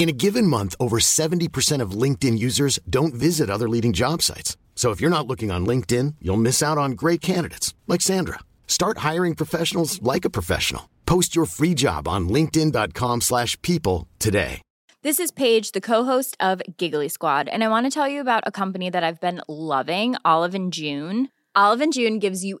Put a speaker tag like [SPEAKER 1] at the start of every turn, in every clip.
[SPEAKER 1] In a given month, over 70% of LinkedIn users don't visit other leading job sites. So if you're not looking on LinkedIn, you'll miss out on great candidates like Sandra. Start hiring professionals like a professional. Post your free job on linkedin.com/people today.
[SPEAKER 2] This is Paige, the co-host of Giggly Squad, and I want to tell you about a company that I've been loving, Olive and June. Olive and June gives you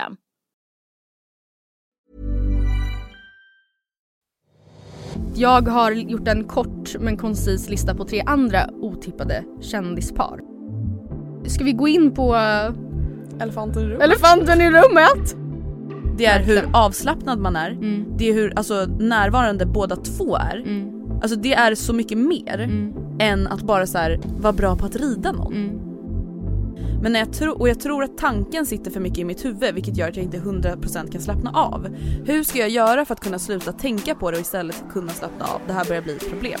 [SPEAKER 3] Jag har gjort en kort men koncis lista på tre andra otippade kändispar. Ska vi gå in på eh,
[SPEAKER 4] Elefanten i rummet.
[SPEAKER 3] elefanten i rummet?
[SPEAKER 4] Det är hur avslappnad man är.
[SPEAKER 3] Mm.
[SPEAKER 4] Det är hur alltså, närvarande båda två är.
[SPEAKER 3] Mm.
[SPEAKER 4] Alltså det är så mycket mer
[SPEAKER 3] Mm.
[SPEAKER 4] än att bara så här, vara bra på att rida någon. Men när jag tro, och jag tror att tanken sitter för mycket i mitt huvud vilket gör att jag inte 100% kan slappna av. Hur ska jag göra för att kunna sluta tänka på det och istället kunna slappna av? Det här börjar bli ett problem.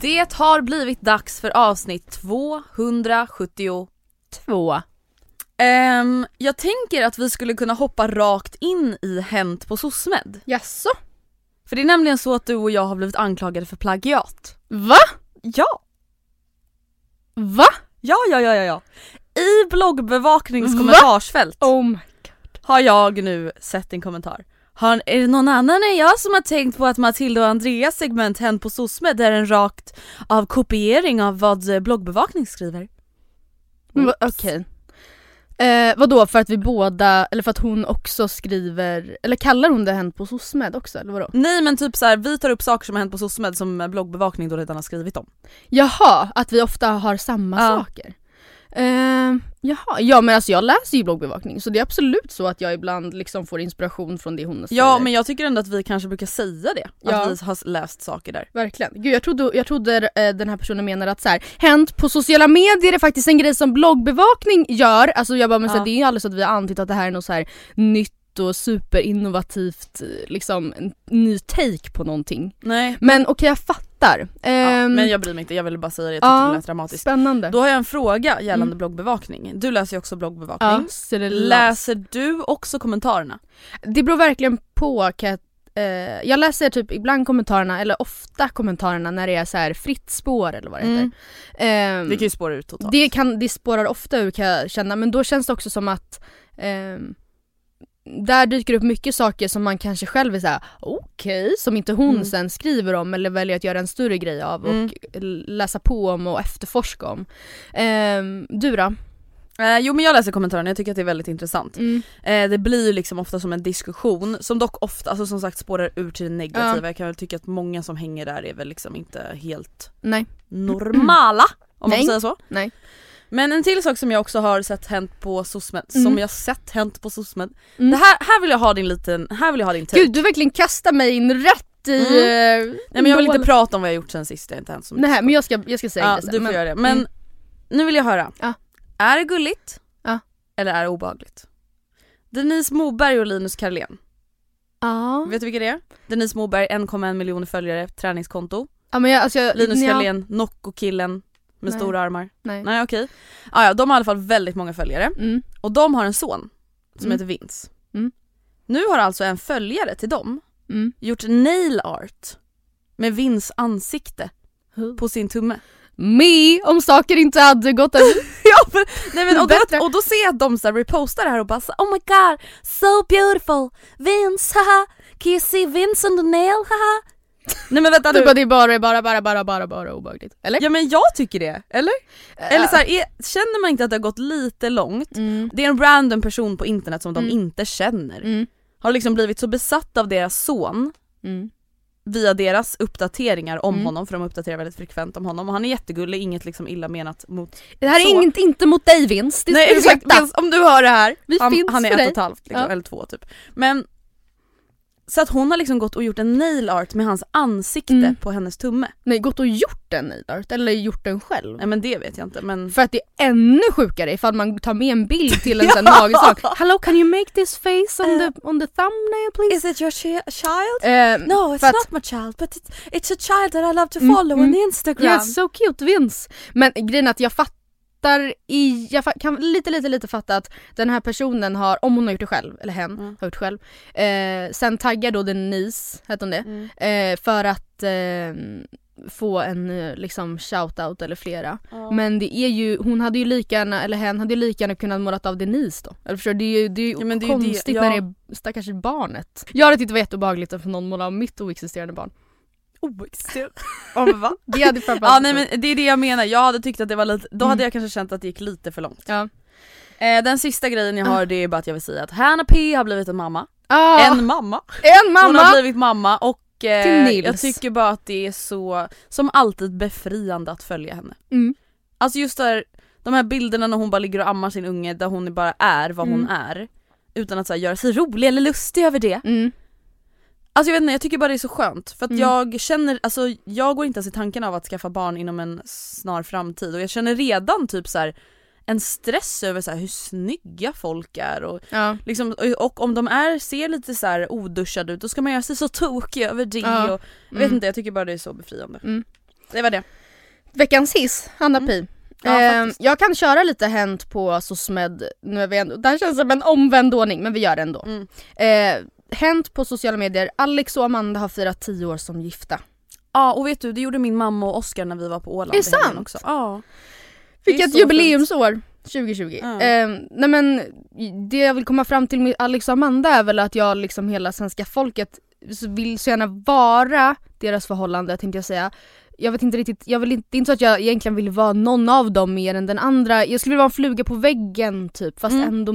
[SPEAKER 4] Det har blivit dags för avsnitt 272 Ehm, jag tänker att vi skulle kunna hoppa rakt in i Hänt på SOSMED.
[SPEAKER 3] Jaså?
[SPEAKER 4] För det är nämligen så att du och jag har blivit anklagade för plagiat.
[SPEAKER 3] Va?
[SPEAKER 4] Ja!
[SPEAKER 3] Va?
[SPEAKER 4] Ja, ja, ja, ja, ja. I bloggbevaknings
[SPEAKER 3] Va?
[SPEAKER 4] kommentarsfält
[SPEAKER 3] Oh my
[SPEAKER 4] har jag nu sett en kommentar. Har, är det någon annan än jag som har tänkt på att Matilda och Andreas segment Hänt på SOSMED är en rakt av kopiering av vad eh, bloggbevakning skriver?
[SPEAKER 3] Okej. Eh, vadå för att vi båda, eller för att hon också skriver, eller kallar hon det Hänt på SOSMED också eller vadå?
[SPEAKER 4] Nej men typ så här, vi tar upp saker som har hänt på SOSMED som bloggbevakning då redan har skrivit om.
[SPEAKER 3] Jaha, att vi ofta har samma
[SPEAKER 4] Ja.
[SPEAKER 3] saker. Eh, jaha, ja men alltså jag läser ju bloggbevakning så det är absolut så att jag ibland liksom får inspiration från det hon säger.
[SPEAKER 4] Ja men jag tycker ändå att vi kanske brukar säga det,
[SPEAKER 3] Ja.
[SPEAKER 4] att vi har läst saker där.
[SPEAKER 3] Verkligen. Gud jag trodde, jag trodde eh, den här personen menade att så här, hänt på sociala medier är faktiskt en grej som bloggbevakning gör. Alltså jag bara men så här,
[SPEAKER 4] Ja.
[SPEAKER 3] det är ju så att vi har antytt att det här är något så här nytt och superinnovativt eh, liksom en ny take på någonting.
[SPEAKER 4] Nej.
[SPEAKER 3] Men okej jag fattar.
[SPEAKER 4] Ja,
[SPEAKER 3] Ehm,
[SPEAKER 4] men jag bryr mig inte, jag ville bara säga det, jag tyckte
[SPEAKER 3] ja,
[SPEAKER 4] det lät dramatiskt.
[SPEAKER 3] Spännande.
[SPEAKER 4] Då har jag en fråga gällande
[SPEAKER 3] Mm.
[SPEAKER 4] bloggbevakning. Du läser ju också bloggbevakning.
[SPEAKER 3] ja, så det, läs.
[SPEAKER 4] Läser du också kommentarerna?
[SPEAKER 3] det beror verkligen på. Kan jag, eh, jag läser typ ibland kommentarerna, eller ofta kommentarerna när det är så här fritt spår eller vad det heter. Ehm,
[SPEAKER 4] Det kan ju spåra ut totalt.
[SPEAKER 3] Det, kan, det spårar ofta ur kan jag känna, men då känns det också som att ehm, där dyker upp mycket saker som man kanske själv är såhär okej, som inte hon
[SPEAKER 4] Mm.
[SPEAKER 3] sen skriver om eller väljer att göra en större grej av
[SPEAKER 4] Mm.
[SPEAKER 3] och läsa på om och efterforska om. Ehm, du då?
[SPEAKER 4] Eh, jo men jag läser kommentarerna, jag tycker att det är väldigt intressant.
[SPEAKER 3] Mm.
[SPEAKER 4] Eh, det blir ju liksom ofta som en diskussion som dock ofta, alltså som sagt spårar ur till det negativa. Jag kan väl tycka att många som hänger där är väl liksom inte helt
[SPEAKER 3] Nej.
[SPEAKER 4] normala om man
[SPEAKER 3] Nej.
[SPEAKER 4] får säga så.
[SPEAKER 3] Nej.
[SPEAKER 4] Men en till sak som jag också har sett hänt på SOSMED,
[SPEAKER 3] Mm.
[SPEAKER 4] som jag sett hänt på SOSMED.
[SPEAKER 3] Mm.
[SPEAKER 4] Det här, här vill jag ha din liten, här vill jag ha din take.
[SPEAKER 3] Gud du verkligen kastar mig in rätt i...
[SPEAKER 4] Mm.
[SPEAKER 3] eh,
[SPEAKER 4] Nej men jag vill inte prata om vad jag gjort sen sist, det har inte hänt så mycket.
[SPEAKER 3] Nej men jag ska, jag ska säga
[SPEAKER 4] ja,
[SPEAKER 3] det sen,
[SPEAKER 4] du får
[SPEAKER 3] men-
[SPEAKER 4] göra det. Men
[SPEAKER 3] Mm.
[SPEAKER 4] nu vill jag höra.
[SPEAKER 3] Ja.
[SPEAKER 4] Är det gulligt?
[SPEAKER 3] Ja.
[SPEAKER 4] Eller är det obehagligt? Denise Moberg och Linus Karlén.
[SPEAKER 3] Ja.
[SPEAKER 4] Vet du vilka det är? Denise Moberg, 1,1 miljoner följare, träningskonto.
[SPEAKER 3] ja men jag, alltså, jag,
[SPEAKER 4] Linus Karlén, Nocco-killen med
[SPEAKER 3] Nej.
[SPEAKER 4] stora armar.
[SPEAKER 3] Nej.
[SPEAKER 4] Nej okej. Ah, ja, de har i alla fall väldigt många följare.
[SPEAKER 3] Mm.
[SPEAKER 4] Och de har en son som
[SPEAKER 3] Mm.
[SPEAKER 4] heter Vince.
[SPEAKER 3] Mm.
[SPEAKER 4] Nu har alltså en följare till dem
[SPEAKER 3] Mm.
[SPEAKER 4] gjort nail art med Vins ansikte på sin tumme.
[SPEAKER 3] Me om saker inte hade gått över.
[SPEAKER 4] ja, men, nej, men, och, då, och då ser jag att de så här repostar det här och bara så, Oh my god, so beautiful! Vince, haha! Can you see Vince on the nail, haha? Nej men vänta
[SPEAKER 3] Du
[SPEAKER 4] nu.
[SPEAKER 3] bara, det är bara, bara, bara, bara, bara, bara obehagligt. Eller?
[SPEAKER 4] Ja men jag tycker det, eller? Eller så här, är, känner man inte att det har gått lite långt?
[SPEAKER 3] Mm.
[SPEAKER 4] Det är en random person på internet som de
[SPEAKER 3] Mm.
[SPEAKER 4] inte känner.
[SPEAKER 3] Mm.
[SPEAKER 4] Har liksom blivit så besatt av deras son
[SPEAKER 3] Mm.
[SPEAKER 4] via deras uppdateringar om
[SPEAKER 3] Mm.
[SPEAKER 4] honom, för de uppdaterar väldigt frekvent om honom och han är jättegullig, inget liksom illa menat mot...
[SPEAKER 3] Det här är
[SPEAKER 4] Så.
[SPEAKER 3] inget, inte mot dig Vince, det
[SPEAKER 4] Nej
[SPEAKER 3] du
[SPEAKER 4] exakt. Vince, om du hör det här,
[SPEAKER 3] Vi
[SPEAKER 4] han,
[SPEAKER 3] finns
[SPEAKER 4] han är
[SPEAKER 3] för
[SPEAKER 4] ett
[SPEAKER 3] dig.
[SPEAKER 4] och ett halvt liksom,
[SPEAKER 3] Ja.
[SPEAKER 4] eller två typ. Men så att hon har liksom gått och gjort en nail art med hans ansikte
[SPEAKER 3] Mm.
[SPEAKER 4] på hennes tumme.
[SPEAKER 3] Nej, gått och gjort den nail art, eller gjort den själv.
[SPEAKER 4] Nej men det vet jag inte men...
[SPEAKER 3] För att det är ännu sjukare ifall man tar med en bild till en sån nagelsak. Hello can you make this face on the, on the thumbnail please?
[SPEAKER 4] Is it your chi- child?
[SPEAKER 3] Eh,
[SPEAKER 4] No it's not my child but it's, it's a child that I love to
[SPEAKER 3] Mm,
[SPEAKER 4] follow
[SPEAKER 3] mm.
[SPEAKER 4] on Instagram.
[SPEAKER 3] Yeah, so cute Vince. Men grejen är att jag fattar i, jag kan lite lite lite fatta att den här personen har, om hon har gjort det själv, eller hen
[SPEAKER 4] Mm.
[SPEAKER 3] har gjort själv, eh, sen taggar då Denise, hette hon det,
[SPEAKER 4] Mm.
[SPEAKER 3] eh, för att eh, få en eh, liksom shoutout eller flera.
[SPEAKER 4] Ja.
[SPEAKER 3] Men det är ju, hon hade ju lika gärna, eller hen hade ju lika gärna kunnat målat av Denise då. Eller förstår du? Det är ju, det är ju
[SPEAKER 4] Ja, det är ju det-
[SPEAKER 3] konstigt
[SPEAKER 4] ja.
[SPEAKER 3] när det är stackars barnet. Jag hade tyckt det var jätteobehagligt att någon målar av mitt oexisterande barn.
[SPEAKER 4] Ja men va?
[SPEAKER 3] Det hade framförallt
[SPEAKER 4] Ja nej men det är det jag menar, jag hade tyckt att det var lite, då
[SPEAKER 3] Mm.
[SPEAKER 4] hade jag kanske känt att det gick lite för långt.
[SPEAKER 3] Ja.
[SPEAKER 4] Eh, den sista grejen jag har det är bara att jag vill säga att Hanna P har blivit en mamma.
[SPEAKER 3] Ah,
[SPEAKER 4] En mamma!
[SPEAKER 3] en
[SPEAKER 4] Hon
[SPEAKER 3] mamma!
[SPEAKER 4] har blivit mamma och eh,
[SPEAKER 3] Till Nils.
[SPEAKER 4] jag tycker bara att det är så, som alltid befriande att följa henne.
[SPEAKER 3] Mm.
[SPEAKER 4] Alltså just där, de här bilderna när hon bara ligger och ammar sin unge där hon bara är vad hon
[SPEAKER 3] Mm.
[SPEAKER 4] är. Utan att så här, göra sig rolig eller lustig över det.
[SPEAKER 3] Mm.
[SPEAKER 4] Alltså jag vet inte, jag tycker bara det är så skönt för att
[SPEAKER 3] Mm.
[SPEAKER 4] jag känner, alltså jag går inte ens i tanken av att skaffa barn inom en snar framtid och jag känner redan typ så här en stress över så här hur snygga folk är och
[SPEAKER 3] Ja.
[SPEAKER 4] liksom, och- och om de är, ser lite så här oduschade ut då ska man göra sig så tokig över det
[SPEAKER 3] Ja.
[SPEAKER 4] och jag vet
[SPEAKER 3] Mm.
[SPEAKER 4] inte, jag tycker bara det är så befriande.
[SPEAKER 3] Mm.
[SPEAKER 4] Det var det.
[SPEAKER 3] Veckans hiss, Hanna
[SPEAKER 4] Mm.
[SPEAKER 3] Pi.
[SPEAKER 4] Ja,
[SPEAKER 3] Eh, jag kan köra lite Hänt på SOSMED, nu är vi ändå, det här känns som en omvänd ordning men vi gör det ändå.
[SPEAKER 4] Mm.
[SPEAKER 3] Eh, Hänt på sociala medier, Alex och Amanda har firat 10 år som gifta.
[SPEAKER 4] Ja och vet du, det gjorde min mamma och Oskar när vi var på Åland
[SPEAKER 3] Är det sant?
[SPEAKER 4] också. Ja.
[SPEAKER 3] Vilket
[SPEAKER 4] så
[SPEAKER 3] jubileumsår 2020.
[SPEAKER 4] Ja.
[SPEAKER 3] Eh, nej men det jag vill komma fram till med Alex och Amanda är väl att jag liksom hela svenska folket vill så gärna vara deras förhållande tänkte jag säga. Jag vet inte riktigt, jag vill inte, det är inte så att jag egentligen vill vara någon av dem mer än den andra. Jag skulle vilja vara en fluga på väggen typ fast
[SPEAKER 4] Mm.
[SPEAKER 3] ändå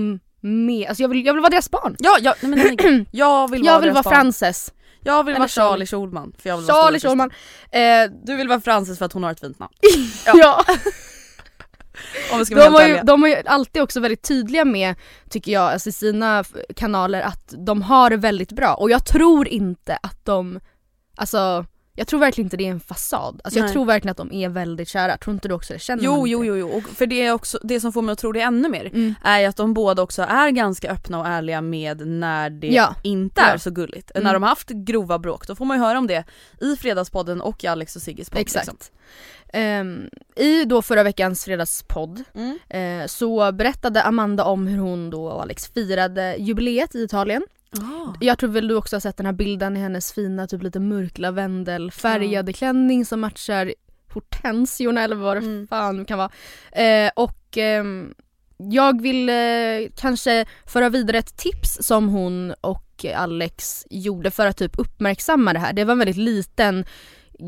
[SPEAKER 3] med, alltså jag vill, jag vill vara deras barn.
[SPEAKER 4] Ja, ja nej, men nej, jag vill vara
[SPEAKER 3] Jag vill vara. Frances.
[SPEAKER 4] Jag vill
[SPEAKER 3] Eller
[SPEAKER 4] vara
[SPEAKER 3] Charlie.
[SPEAKER 4] Schulman för jag vill
[SPEAKER 3] Charlie. Schulman. Eh,
[SPEAKER 4] Du vill vara Frances för att hon har ett fint namn.
[SPEAKER 3] ja.
[SPEAKER 4] Om vi ska
[SPEAKER 3] De har, ju, de har ju alltid också väldigt tydliga med, tycker jag, alltså i sina kanaler att de har det väldigt bra och jag tror inte att de, alltså jag tror verkligen inte det är en fasad. Alltså jag tror verkligen att de är väldigt kära, tror inte du också det? Känner
[SPEAKER 4] Jo, jo, jo, jo. Och för det, är också, det som får mig att tro det ännu mer
[SPEAKER 3] Mm.
[SPEAKER 4] är att de båda också är ganska öppna och ärliga med när det
[SPEAKER 3] Ja.
[SPEAKER 4] inte är
[SPEAKER 3] Ja.
[SPEAKER 4] så gulligt.
[SPEAKER 3] Mm.
[SPEAKER 4] När de har haft grova bråk, då får man ju höra om det i Fredagspodden och i Alex och Sigges podd.
[SPEAKER 3] Exakt.
[SPEAKER 4] Liksom.
[SPEAKER 3] Ehm, I då förra veckans fredagspodd
[SPEAKER 4] Mm.
[SPEAKER 3] eh, så berättade Amanda om hur hon då och Alex firade jubileet i Italien.
[SPEAKER 4] Ah.
[SPEAKER 3] Jag tror väl du också har sett den här bilden i hennes fina typ lite mörk lavendelfärgade klänning som matchar hortensiorna eller vad det
[SPEAKER 4] Mm.
[SPEAKER 3] fan kan vara. Eh, och ehm, jag vill eh, kanske föra vidare ett tips som hon och Alex gjorde för att typ uppmärksamma det här. Det var en väldigt liten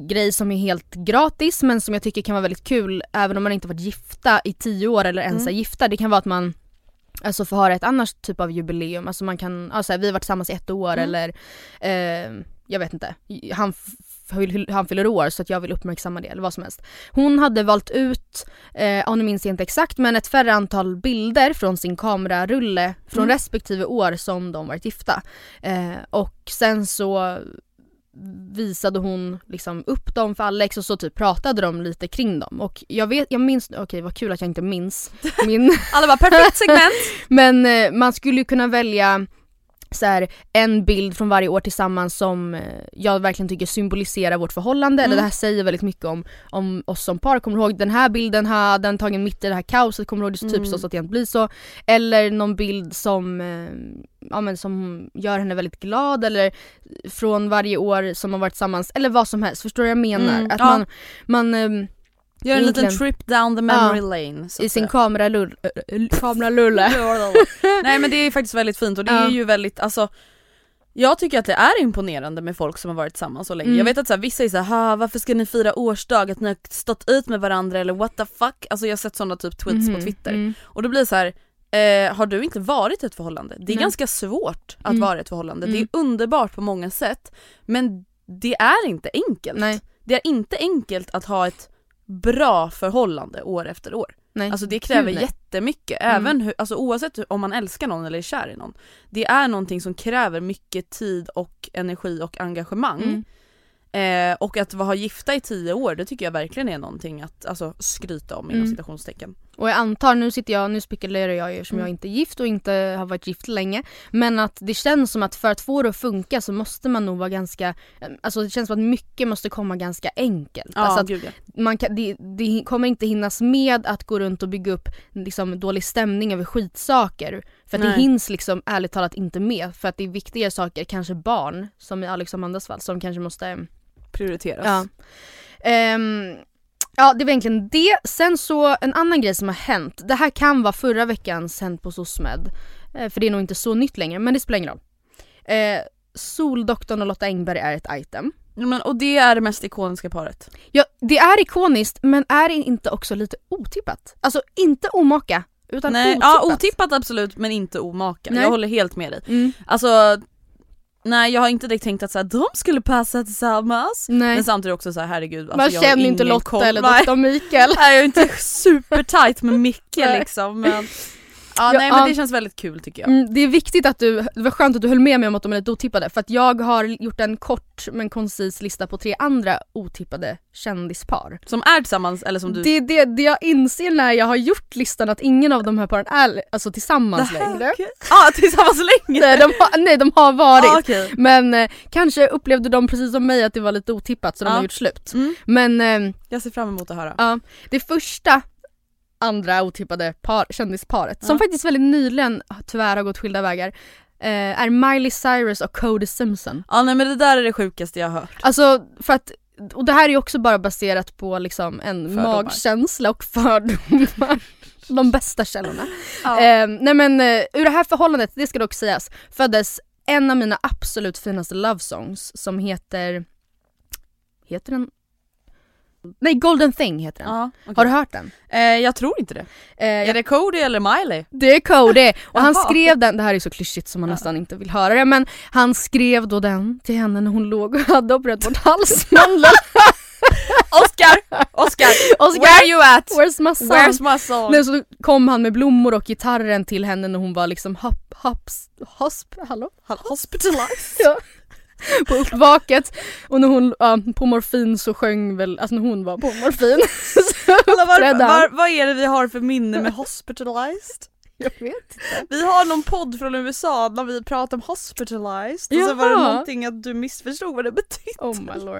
[SPEAKER 3] grej som är helt gratis men som jag tycker kan vara väldigt kul även om man inte varit gifta i tio år eller ens
[SPEAKER 4] Mm.
[SPEAKER 3] är gifta. Det kan vara att man Alltså får ha ett annat typ av jubileum, alltså man kan, alltså vi har varit tillsammans i ett år
[SPEAKER 4] Mm.
[SPEAKER 3] eller eh, jag vet inte, han, han fyller år så att jag vill uppmärksamma det eller vad som helst. Hon hade valt ut, eh, ja nu minns jag inte exakt men ett färre antal bilder från sin kamerarulle från
[SPEAKER 4] Mm.
[SPEAKER 3] respektive år som de varit gifta. Eh, och sen så visade hon liksom upp dem för Alex och så typ pratade de lite kring dem och jag vet, jag minns, okej vad kul att jag inte minns min
[SPEAKER 4] Alla bara perfekt segment!
[SPEAKER 3] men eh, man skulle ju kunna välja så här, en bild från varje år tillsammans som eh, jag verkligen tycker symboliserar vårt förhållande.
[SPEAKER 4] Mm.
[SPEAKER 3] Eller det här säger väldigt mycket om, om oss som par. Kommer du ihåg den här bilden här, den tagen mitt i det här kaoset, kommer du ihåg det typ
[SPEAKER 4] Mm.
[SPEAKER 3] så, så att det inte blir så. Eller någon bild som, eh, ja, men som gör henne väldigt glad eller från varje år som har varit tillsammans. Eller vad som helst, förstår du vad jag menar?
[SPEAKER 4] Mm,
[SPEAKER 3] att
[SPEAKER 4] ja.
[SPEAKER 3] man, man ehm,
[SPEAKER 4] Gör en liten trip down the memory lane. så
[SPEAKER 3] i sin
[SPEAKER 4] säga.
[SPEAKER 3] kameralull, äh, kameralulle.
[SPEAKER 4] Nej men det är faktiskt väldigt fint och det är
[SPEAKER 3] Ja.
[SPEAKER 4] ju väldigt, alltså jag tycker att det är imponerande med folk som har varit tillsammans så länge.
[SPEAKER 3] Mm.
[SPEAKER 4] Jag vet att så här, vissa är såhär, varför ska ni fira årsdag? Att ni har stått ut med varandra eller what the fuck? Alltså jag har sett sådana typ tweets på
[SPEAKER 3] Mhm,
[SPEAKER 4] Twitter.
[SPEAKER 3] mm.
[SPEAKER 4] Och då blir det så här. Eh, har du inte varit i ett förhållande? Det är
[SPEAKER 3] Nej.
[SPEAKER 4] ganska svårt att
[SPEAKER 3] Mm.
[SPEAKER 4] vara i ett förhållande. Det är
[SPEAKER 3] Mm.
[SPEAKER 4] underbart på många sätt men det är inte enkelt.
[SPEAKER 3] Nej.
[SPEAKER 4] Det är inte enkelt att ha ett bra förhållande år efter år.
[SPEAKER 3] Nej.
[SPEAKER 4] Alltså det kräver
[SPEAKER 3] Gud,
[SPEAKER 4] jättemycket,
[SPEAKER 3] Mm.
[SPEAKER 4] även hur, alltså oavsett om man älskar någon eller är kär i någon. Det är någonting som kräver mycket tid och energi och engagemang.
[SPEAKER 3] Mm.
[SPEAKER 4] Eh, och att vara gifta i tio år, det tycker jag verkligen är någonting att alltså, skryta om inom
[SPEAKER 3] Mm.
[SPEAKER 4] citationstecken.
[SPEAKER 3] Och jag antar, nu sitter jag, nu spekulerar jag ju eftersom
[SPEAKER 4] Mm.
[SPEAKER 3] jag inte är gift och inte har varit gift länge. Men att det känns som att för att få det att funka så måste man nog vara ganska, alltså det känns som att mycket måste komma ganska enkelt.
[SPEAKER 4] Ja,
[SPEAKER 3] alltså
[SPEAKER 4] gud ja.
[SPEAKER 3] man kan, det, det kommer inte hinnas med att gå runt och bygga upp liksom, dålig stämning över skitsaker. För att det hinns liksom ärligt talat inte med. För att det är viktigare saker, kanske barn, som i Alex och Amandas fall, som kanske måste
[SPEAKER 4] Prioriteras.
[SPEAKER 3] Ja. Ehm, ja det var egentligen det. Sen så en annan grej som har hänt. Det här kan vara förra veckans Hänt på SOSMED. Eh, för det är nog inte så nytt längre men det spelar ingen roll. Eh, Soldoktorn och Lotta Engberg är ett item.
[SPEAKER 4] Men, och det är det mest ikoniska paret.
[SPEAKER 3] Ja, det är ikoniskt men är det inte också lite otippat? Alltså inte omaka utan
[SPEAKER 4] Nej,
[SPEAKER 3] otippat.
[SPEAKER 4] ja, otippat absolut men inte omaka.
[SPEAKER 3] Nej.
[SPEAKER 4] Jag håller helt med dig.
[SPEAKER 3] Mm,
[SPEAKER 4] Alltså, nej jag har inte direkt tänkt att så här, de skulle passa tillsammans.
[SPEAKER 3] nej.
[SPEAKER 4] Men samtidigt också så här, herregud. Alltså,
[SPEAKER 3] Man
[SPEAKER 4] jag har
[SPEAKER 3] känner inte Lotta
[SPEAKER 4] koll.
[SPEAKER 3] eller. Doktor Mikael.
[SPEAKER 4] Nej jag är inte supertight med Micke liksom men... Ja, nej men det känns väldigt kul tycker jag.
[SPEAKER 3] Mm, det är viktigt att du, det var skönt att du höll med mig om att de är lite otippade för att jag har gjort en kort men koncis lista på tre andra otippade kändispar.
[SPEAKER 4] Som är tillsammans eller som du...
[SPEAKER 3] Det är det, det jag inser när jag har gjort listan att ingen av de här paren är alltså, tillsammans längre.
[SPEAKER 4] Ja ah, tillsammans längre!
[SPEAKER 3] Nej de, har, nej de har varit.
[SPEAKER 4] Ah, okej.
[SPEAKER 3] Men eh, kanske upplevde de precis som mig att det var lite otippat så de har gjort slut.
[SPEAKER 4] Mm.
[SPEAKER 3] Men eh,
[SPEAKER 4] Jag ser fram emot att höra.
[SPEAKER 3] ja, det första andra otippade par, kändisparet som
[SPEAKER 4] Ja.
[SPEAKER 3] faktiskt väldigt nyligen tyvärr har gått skilda vägar eh, är Miley Cyrus och Cody Simpson.
[SPEAKER 4] Ja nej men det där är det sjukaste jag har hört.
[SPEAKER 3] Alltså för att, och det här är ju också bara baserat på liksom en
[SPEAKER 4] Fördomar.
[SPEAKER 3] magkänsla och fördomar. De bästa källorna.
[SPEAKER 4] Ja.
[SPEAKER 3] Eh, nej men eh, ur det här förhållandet, det ska dock sägas, föddes en av mina absolut finaste love songs som heter, heter den? Nej Golden thing heter den.
[SPEAKER 4] Ja, okej.
[SPEAKER 3] Har du hört den?
[SPEAKER 4] eh, jag tror inte det.
[SPEAKER 3] Eh,
[SPEAKER 4] Är det Cody eller Miley?
[SPEAKER 3] det är Cody och han skrev den, det här är så klyschigt som man
[SPEAKER 4] Ja.
[SPEAKER 3] nästan inte vill höra det men han skrev då den till henne när hon låg och hade opererat bort halsmandeln.
[SPEAKER 4] Oscar! Oscar!
[SPEAKER 3] Oscar!
[SPEAKER 4] Where you at?
[SPEAKER 3] Where's my son?
[SPEAKER 4] Where's my song?
[SPEAKER 3] Nej, så kom han med blommor och gitarren till henne när hon var liksom hopp, hopps, hosp, hallå?
[SPEAKER 4] Hospitalized?
[SPEAKER 3] Ja. På uppvaket och när hon, ja, på morfin så sjöng väl, alltså när hon var på morfin så uppträdde han.
[SPEAKER 4] vad är det vi har för minne med hospitalized?
[SPEAKER 3] Jag vet inte.
[SPEAKER 4] Vi har någon podd från USA när vi pratar om hospitalized och så var det
[SPEAKER 3] Jaha.
[SPEAKER 4] någonting att du missförstod vad det betydde.
[SPEAKER 3] Oh my lord.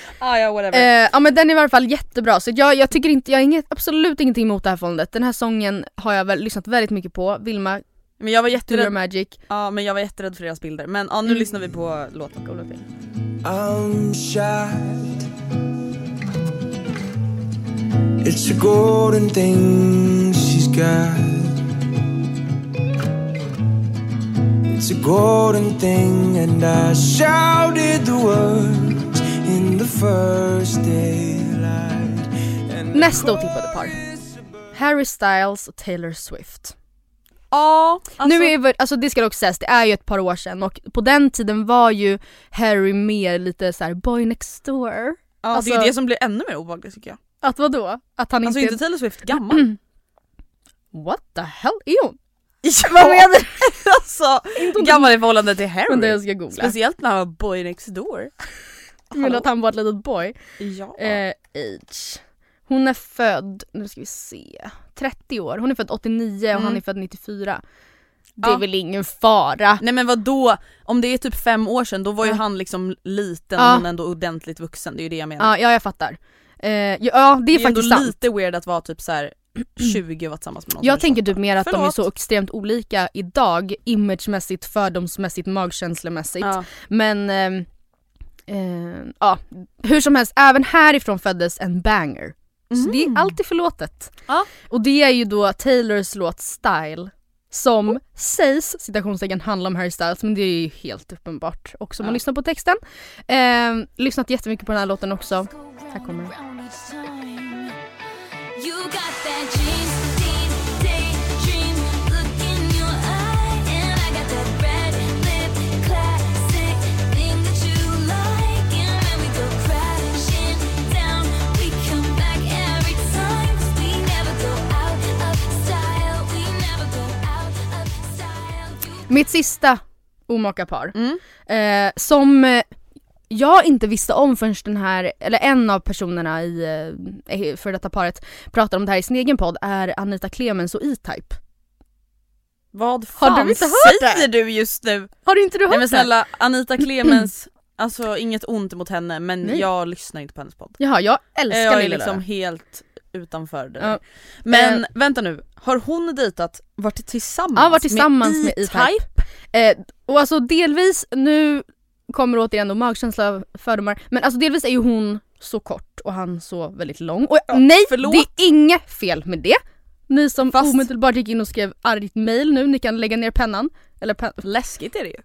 [SPEAKER 4] Ah, ja whatever.
[SPEAKER 3] Eh, ja men den är i alla fall jättebra så jag, jag tycker inte, jag har inget, absolut ingenting emot det här förhållandet. Den här sången har jag väl lyssnat väldigt mycket på. Vilma,
[SPEAKER 4] men jag var jätterädd,
[SPEAKER 3] Magic.
[SPEAKER 4] ja, men jag var jätterädd för deras bilder. Men ja, nu
[SPEAKER 3] Mm.
[SPEAKER 4] lyssnar vi på låten. Go.
[SPEAKER 5] I'm shy. It's a golden thing she's got. It's a golden thing, and I shouted the words
[SPEAKER 3] Nästa otippade par. Harry Styles och Taylor Swift.
[SPEAKER 4] Ja, alltså,
[SPEAKER 3] nu är vi, alltså det ska dock sägas, det är ju ett par år sedan och på den tiden var ju Harry mer lite så här boy next door.
[SPEAKER 4] ja,
[SPEAKER 3] alltså-
[SPEAKER 4] det är det som blir ännu mer obehagligt tycker jag.
[SPEAKER 3] Att vadå? Att han
[SPEAKER 4] Alltså
[SPEAKER 3] inte...
[SPEAKER 4] inte Taylor Swift gammal.
[SPEAKER 3] What the hell är hon?
[SPEAKER 4] Vad menar du? alltså, gammal i förhållande till Harry.
[SPEAKER 3] Men det jag ska googla.
[SPEAKER 4] Speciellt när han var boy next door.
[SPEAKER 3] Menar att han var ett litet boy?
[SPEAKER 4] Ja.
[SPEAKER 3] Eh, age. Hon är född, nu ska vi se, 30 år. Hon är född 89 och
[SPEAKER 4] Mm.
[SPEAKER 3] han är född 94. Det
[SPEAKER 4] Ja.
[SPEAKER 3] är väl ingen fara?
[SPEAKER 4] Nej men vad då? om det är typ fem år sedan då var ju
[SPEAKER 3] Ja.
[SPEAKER 4] han liksom liten
[SPEAKER 3] Ja.
[SPEAKER 4] men ändå ordentligt vuxen, det är ju det jag menar.
[SPEAKER 3] Ja, ja jag fattar. Eh, ja, ja det är,
[SPEAKER 4] det är
[SPEAKER 3] faktiskt sant.
[SPEAKER 4] lite weird att vara typ så här 20 och vara tillsammans med någon
[SPEAKER 3] Jag tänker
[SPEAKER 4] 28.
[SPEAKER 3] typ mer att de är
[SPEAKER 4] Förlåt.
[SPEAKER 3] så extremt olika idag, imagemässigt, fördomsmässigt, magkänslomässigt.
[SPEAKER 4] Ja.
[SPEAKER 3] Men ehm, eh, ja, hur som helst, även härifrån föddes en banger. Så det är alltid förlåtet.
[SPEAKER 4] Mm. Ja.
[SPEAKER 3] Och det är ju då Taylors låt Style som sägs citationstecken handla om Harry Styles men det är ju helt uppenbart också om man
[SPEAKER 4] Ja.
[SPEAKER 3] lyssnar på texten. Eh, lyssnat jättemycket på den här låten också. Här kommer den. Mitt sista omaka par.
[SPEAKER 4] Mm.
[SPEAKER 3] Eh, som jag inte visste om förrän den här, eller en av personerna i eh, för detta paret pratar om det här i sin egen podd är Anita Clemens och E-Type.
[SPEAKER 4] Vad
[SPEAKER 3] Har
[SPEAKER 4] fan
[SPEAKER 3] du inte hört det?
[SPEAKER 4] säger du just nu?
[SPEAKER 3] Har du inte du hört
[SPEAKER 4] Nej men
[SPEAKER 3] det?
[SPEAKER 4] snälla Anita Clemens, alltså inget ont mot henne men
[SPEAKER 3] Nej.
[SPEAKER 4] jag lyssnar inte på hennes podd.
[SPEAKER 3] Jaha, jag älskar
[SPEAKER 4] jag är
[SPEAKER 3] Lilla
[SPEAKER 4] liksom helt utanför det
[SPEAKER 3] Ja.
[SPEAKER 4] Men vänta nu, har hon dejtat, varit tillsammans,
[SPEAKER 3] Ja, varit tillsammans med
[SPEAKER 4] E-Type?
[SPEAKER 3] Eh, och alltså delvis, nu kommer återigen då magkänsla fördomar, men alltså delvis är ju hon så kort och han så väldigt lång. Och
[SPEAKER 4] Ja,
[SPEAKER 3] nej,
[SPEAKER 4] förlåt.
[SPEAKER 3] det är inget fel med det. Ni som
[SPEAKER 4] Fast-
[SPEAKER 3] omedelbart gick in och skrev argt mail nu, ni kan lägga ner pennan. Eller pen-
[SPEAKER 4] Läskigt är det ju.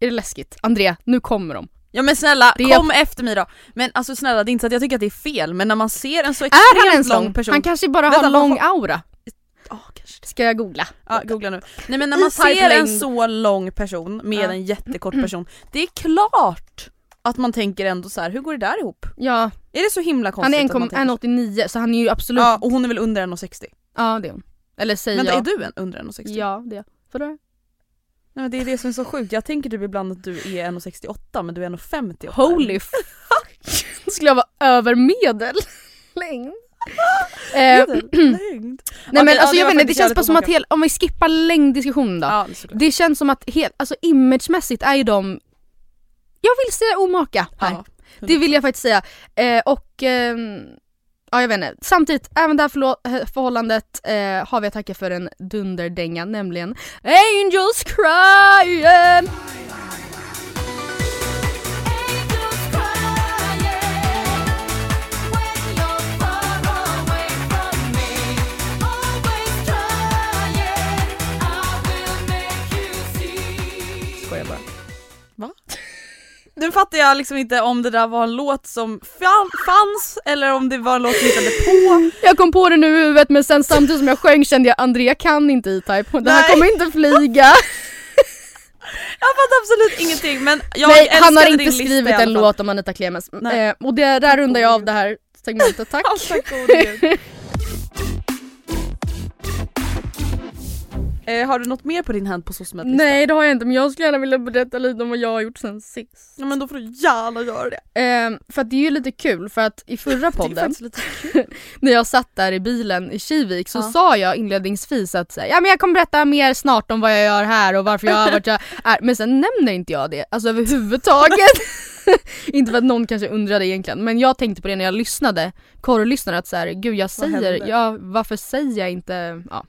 [SPEAKER 3] är det läskigt? Andrea, nu kommer de.
[SPEAKER 4] Ja men snälla,
[SPEAKER 3] Det är-
[SPEAKER 4] kom efter mig då. Men alltså snälla det är inte så att jag tycker att det är fel men när man ser en så
[SPEAKER 3] Är han
[SPEAKER 4] extremt
[SPEAKER 3] ens
[SPEAKER 4] lång person.
[SPEAKER 3] Han kanske bara
[SPEAKER 4] Vänta,
[SPEAKER 3] har lång
[SPEAKER 4] har-
[SPEAKER 3] aura.
[SPEAKER 4] Det.
[SPEAKER 3] Ska jag googla?
[SPEAKER 4] Ja, googla nu. Nej men när man
[SPEAKER 3] E-Type
[SPEAKER 4] ser en så lång person med
[SPEAKER 3] Ja.
[SPEAKER 4] en jättekort person, det är klart att man tänker ändå så här: hur går det där ihop?
[SPEAKER 3] Ja,
[SPEAKER 4] Är det så himla
[SPEAKER 3] han
[SPEAKER 4] konstigt
[SPEAKER 3] är
[SPEAKER 4] tänker så?
[SPEAKER 3] 1,89 så han är ju absolut...
[SPEAKER 4] Ja och hon är väl under 1,60?
[SPEAKER 3] Ja, det är hon. Eller säger
[SPEAKER 4] Vänta
[SPEAKER 3] jag.
[SPEAKER 4] är du en under 1,60?
[SPEAKER 3] Ja, det är jag. Vadå?
[SPEAKER 4] Nej men det är det som är så sjukt, jag tänker typ ibland att du är 1,68 men du är 1,58
[SPEAKER 3] Holy fuck! Skulle jag vara över medellängd? eh,
[SPEAKER 4] Medellängd.
[SPEAKER 3] nej men
[SPEAKER 4] ja,
[SPEAKER 3] alltså
[SPEAKER 4] det
[SPEAKER 3] jag vet inte, det känns bara som att
[SPEAKER 4] omaka.
[SPEAKER 3] hel, om vi skippar längddiskussionen då.
[SPEAKER 4] Ja, det.
[SPEAKER 3] Det känns som att helt, alltså imagemässigt är ju de, jag vill säga omaka här.
[SPEAKER 4] Ja,
[SPEAKER 3] Det vill jag faktiskt säga. Eh, och ehm, ja jag vet inte. Samtidigt, även det här eh, förhållandet eh, har vi att tacka för en dunderdänga, nämligen
[SPEAKER 6] angels crying
[SPEAKER 4] Nu fattar jag liksom inte om det där var en låt som fan, fanns eller om det var en låt som hittade på.
[SPEAKER 3] Jag kom på det nu i huvudet men sen samtidigt som jag sjöng kände jag Andrea kan inte E-Type, det här kommer inte flyga.
[SPEAKER 4] Jag fattar absolut ingenting men jag
[SPEAKER 3] Nej han har inte skrivit en låt om Anita Clemens. Eh, och det, där rundar jag av det här segmentet, tack.
[SPEAKER 4] Ja, tack Eh, har du något mer på din hand på SOSMED-listan?
[SPEAKER 3] Nej det har jag inte men jag skulle gärna vilja berätta lite om vad jag har gjort sen sist.
[SPEAKER 4] Ja, men då får du gärna göra det.
[SPEAKER 3] Ehm, för att det är ju lite kul för att i förra podden när jag satt där i bilen i Kivik så
[SPEAKER 4] Ja.
[SPEAKER 3] sa jag inledningsvis att här, ja, men jag kommer berätta mer snart om vad jag gör här och varför jag är vart jag är. Men sen nämner inte jag det, alltså överhuvudtaget. inte för att någon kanske undrade egentligen men jag tänkte på det när jag lyssnade, korrlyssnade att så här, gud jag säger,
[SPEAKER 4] hände?
[SPEAKER 3] ja, varför säger jag inte, ja.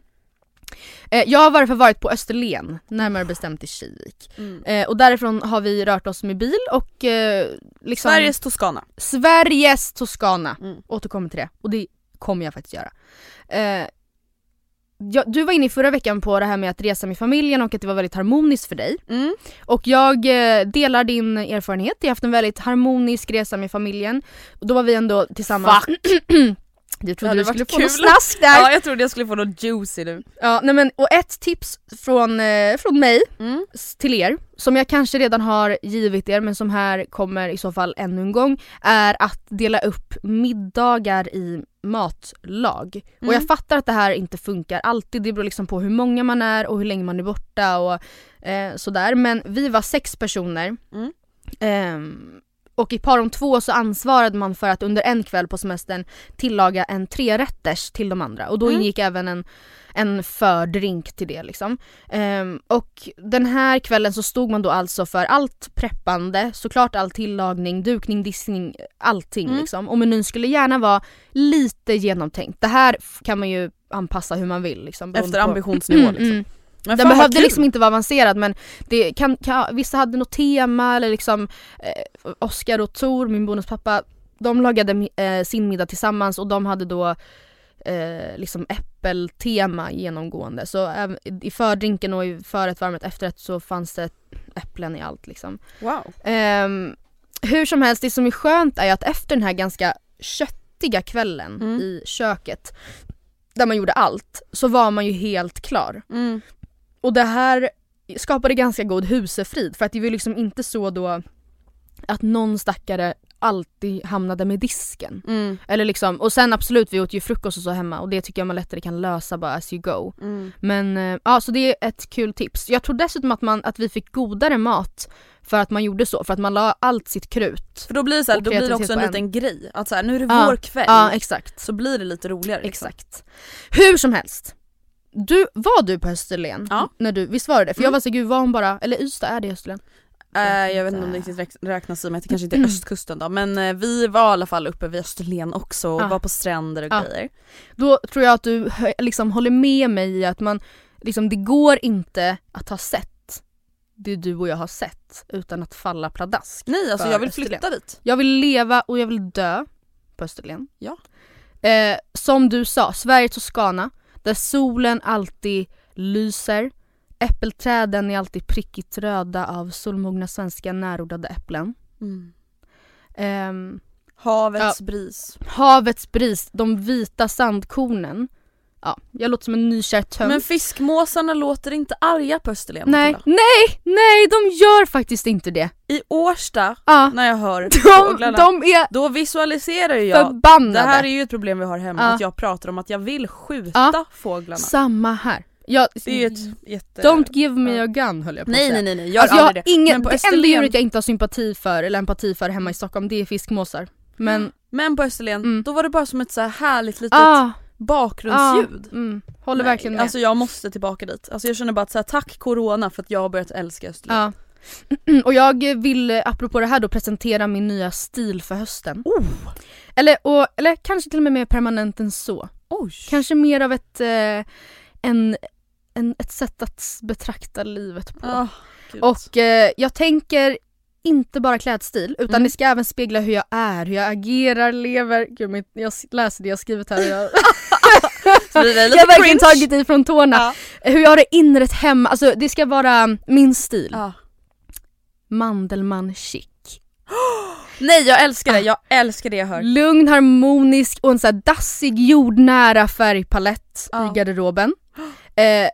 [SPEAKER 3] Eh, Jag har varför varit på Österlen, närmare bestämt i Kivik.
[SPEAKER 4] Mm.
[SPEAKER 3] Eh, och därifrån har vi rört oss med bil och eh, liksom
[SPEAKER 4] Sveriges Toscana.
[SPEAKER 3] Sveriges Toscana.
[SPEAKER 4] Mm.
[SPEAKER 3] Återkommer till det. Och det kommer jag faktiskt göra. Eh, du var inne i förra veckan på det här med att resa med familjen och att det var väldigt harmoniskt för dig.
[SPEAKER 4] Mm.
[SPEAKER 3] Och jag delar din erfarenhet. Jag har haft en väldigt harmonisk resa med familjen. Och då var vi ändå tillsammans. Du trodde
[SPEAKER 4] hade
[SPEAKER 3] du skulle
[SPEAKER 4] varit
[SPEAKER 3] få något
[SPEAKER 4] kul.
[SPEAKER 3] snask där.
[SPEAKER 4] Ja jag trodde jag skulle få något juicy nu.
[SPEAKER 3] Ja, nej men, och ett tips från, eh, från mig
[SPEAKER 4] Mm.
[SPEAKER 3] till er, som jag kanske redan har givit er men som här kommer i så fall ännu en gång, är att dela upp middagar i matlag. Och
[SPEAKER 4] Mm.
[SPEAKER 3] jag fattar att det här inte funkar alltid, det beror liksom på hur många man är och hur länge man är borta och eh, sådär. Men vi var sex personer.
[SPEAKER 4] Mm.
[SPEAKER 3] Ehm, och i par om två så ansvarade man för att under en kväll på semestern tillaga en trerätters till de andra och då
[SPEAKER 4] Mm.
[SPEAKER 3] ingick även en, en fördrink till det liksom. Ehm, och den här kvällen så stod man då alltså för allt preppande, såklart all tillagning, dukning, diskning, allting
[SPEAKER 4] Mm.
[SPEAKER 3] liksom. Och menyn skulle gärna vara lite genomtänkt. Det här kan man ju anpassa hur man vill liksom.
[SPEAKER 4] Efter ambitionsnivå
[SPEAKER 3] Mm,
[SPEAKER 4] liksom.
[SPEAKER 3] mm.
[SPEAKER 4] Men
[SPEAKER 3] Den behövde liksom inte vara avancerad men det kan, kan, vissa hade något tema eller liksom eh, Oskar och Tor, min bonuspappa, de lagade eh, sin middag tillsammans och de hade då eh, liksom äppeltema genomgående. Så även i fördrinken och i förrätt, efterrätt så fanns det äpplen i allt liksom.
[SPEAKER 4] Wow.
[SPEAKER 3] Ehm, hur som helst, det som är skönt är att efter den här ganska köttiga kvällen
[SPEAKER 4] Mm.
[SPEAKER 3] i köket där man gjorde allt, så var man ju helt klar.
[SPEAKER 4] Mm.
[SPEAKER 3] Och det här skapade ganska god husefrid för att det var liksom inte så då att någon stackare alltid hamnade med disken.
[SPEAKER 4] Mm.
[SPEAKER 3] Eller liksom, och sen absolut vi åt ju frukost och så hemma och det tycker jag man lättare kan lösa bara as you go.
[SPEAKER 4] Mm.
[SPEAKER 3] Men eh, ja, så det är ett kul tips. Jag tror dessutom att, man, att vi fick godare mat för att man gjorde så, för att man la allt sitt krut.
[SPEAKER 4] För då blir det, så här, då blir det också en. liten grej. Att så här, nu är det
[SPEAKER 3] Ja,
[SPEAKER 4] vår kväll.
[SPEAKER 3] Ja, exakt.
[SPEAKER 4] så blir det lite roligare. Liksom.
[SPEAKER 3] Exakt. Hur som helst. Du, var du på Österlen?
[SPEAKER 4] Ja.
[SPEAKER 3] När du, visst var det det? För jag
[SPEAKER 4] Mm.
[SPEAKER 3] var så gud var hon bara, eller Ystad är det Österlen?
[SPEAKER 4] Eh, jag vet inte om det riktigt räk- räknas i att det kanske inte är östkusten då men eh, vi var i alla fall uppe vid Österlen också och
[SPEAKER 3] Ja.
[SPEAKER 4] var på stränder och
[SPEAKER 3] Ja.
[SPEAKER 4] grejer.
[SPEAKER 3] Då tror jag att du liksom håller med mig i att man, liksom, det går inte att ha sett det du och jag har sett utan att falla pladask.
[SPEAKER 4] Nej alltså jag vill
[SPEAKER 3] Österlen.
[SPEAKER 4] flytta dit.
[SPEAKER 3] Jag vill leva och jag vill dö på Österlen.
[SPEAKER 4] Ja.
[SPEAKER 3] Eh, som du sa, Sverige Toscana, där solen alltid lyser. Äppelträden är alltid prickigt röda av solmogna svenska närodlade äpplen.
[SPEAKER 4] Mm.
[SPEAKER 3] Ehm,
[SPEAKER 4] Havets bris.
[SPEAKER 3] havets bris, de vita sandkornen. Ja, jag låter som en nykär tönt.
[SPEAKER 4] Men fiskmåsarna låter inte arga på Österlen
[SPEAKER 3] nej,
[SPEAKER 4] Matilda.
[SPEAKER 3] nej, nej de gör faktiskt inte det.
[SPEAKER 4] I Årsta,
[SPEAKER 3] Ja,
[SPEAKER 4] när jag hör
[SPEAKER 3] de,
[SPEAKER 4] fåglarna,
[SPEAKER 3] de är
[SPEAKER 4] då visualiserar jag
[SPEAKER 3] förbannade.
[SPEAKER 4] Det här är ju ett problem vi har hemma,
[SPEAKER 3] Ja.
[SPEAKER 4] att jag pratar om att jag vill skjuta
[SPEAKER 3] Ja.
[SPEAKER 4] fåglarna.
[SPEAKER 3] Samma här. Jag,
[SPEAKER 4] Det är ett jätte...
[SPEAKER 3] Don't give me a gun höll jag på att
[SPEAKER 4] Nej
[SPEAKER 3] säga.
[SPEAKER 4] nej nej, nej. gör
[SPEAKER 3] Alltså jag
[SPEAKER 4] aldrig det.
[SPEAKER 3] ingen, det enda
[SPEAKER 4] Österlen-
[SPEAKER 3] djuret jag inte har sympati för eller empati för hemma i Stockholm det är fiskmåsar. Men,
[SPEAKER 4] Men på Österlen,
[SPEAKER 3] Mm.
[SPEAKER 4] då var det bara som ett så här härligt litet
[SPEAKER 3] ah,
[SPEAKER 4] bakgrundsljud.
[SPEAKER 3] ah, mm, håller
[SPEAKER 4] Nej,
[SPEAKER 3] verkligen med.
[SPEAKER 4] Alltså jag måste tillbaka dit. Alltså jag känner bara att så här, tack corona för att jag har börjat älska Österlen.
[SPEAKER 3] Ja. Och jag vill, eh, apropå det här då, presentera min nya stil för hösten.
[SPEAKER 4] Oh.
[SPEAKER 3] Eller, och, eller kanske till och med mer permanent än så.
[SPEAKER 4] Oj.
[SPEAKER 3] Kanske mer av ett, eh, en, en, ett sätt att betrakta livet på.
[SPEAKER 4] Gud.
[SPEAKER 3] Och eh, jag tänker inte bara klädstil utan
[SPEAKER 4] Mm.
[SPEAKER 3] det ska även spegla hur jag är, hur jag agerar, lever. Gud, mitt, jag läser det jag skrivit här jag, har verkligen tagit ifrån tårna.
[SPEAKER 4] Ja.
[SPEAKER 3] Hur jag har det inrett hemma, alltså det ska vara min stil.
[SPEAKER 4] Ja.
[SPEAKER 3] Mandelmann chic.
[SPEAKER 4] Nej jag älskar det,
[SPEAKER 3] Ah.
[SPEAKER 4] jag älskar det jag hör.
[SPEAKER 3] Lugn, harmonisk och en så här dassig jordnära färgpalett
[SPEAKER 4] Ja.
[SPEAKER 3] i garderoben. Eh,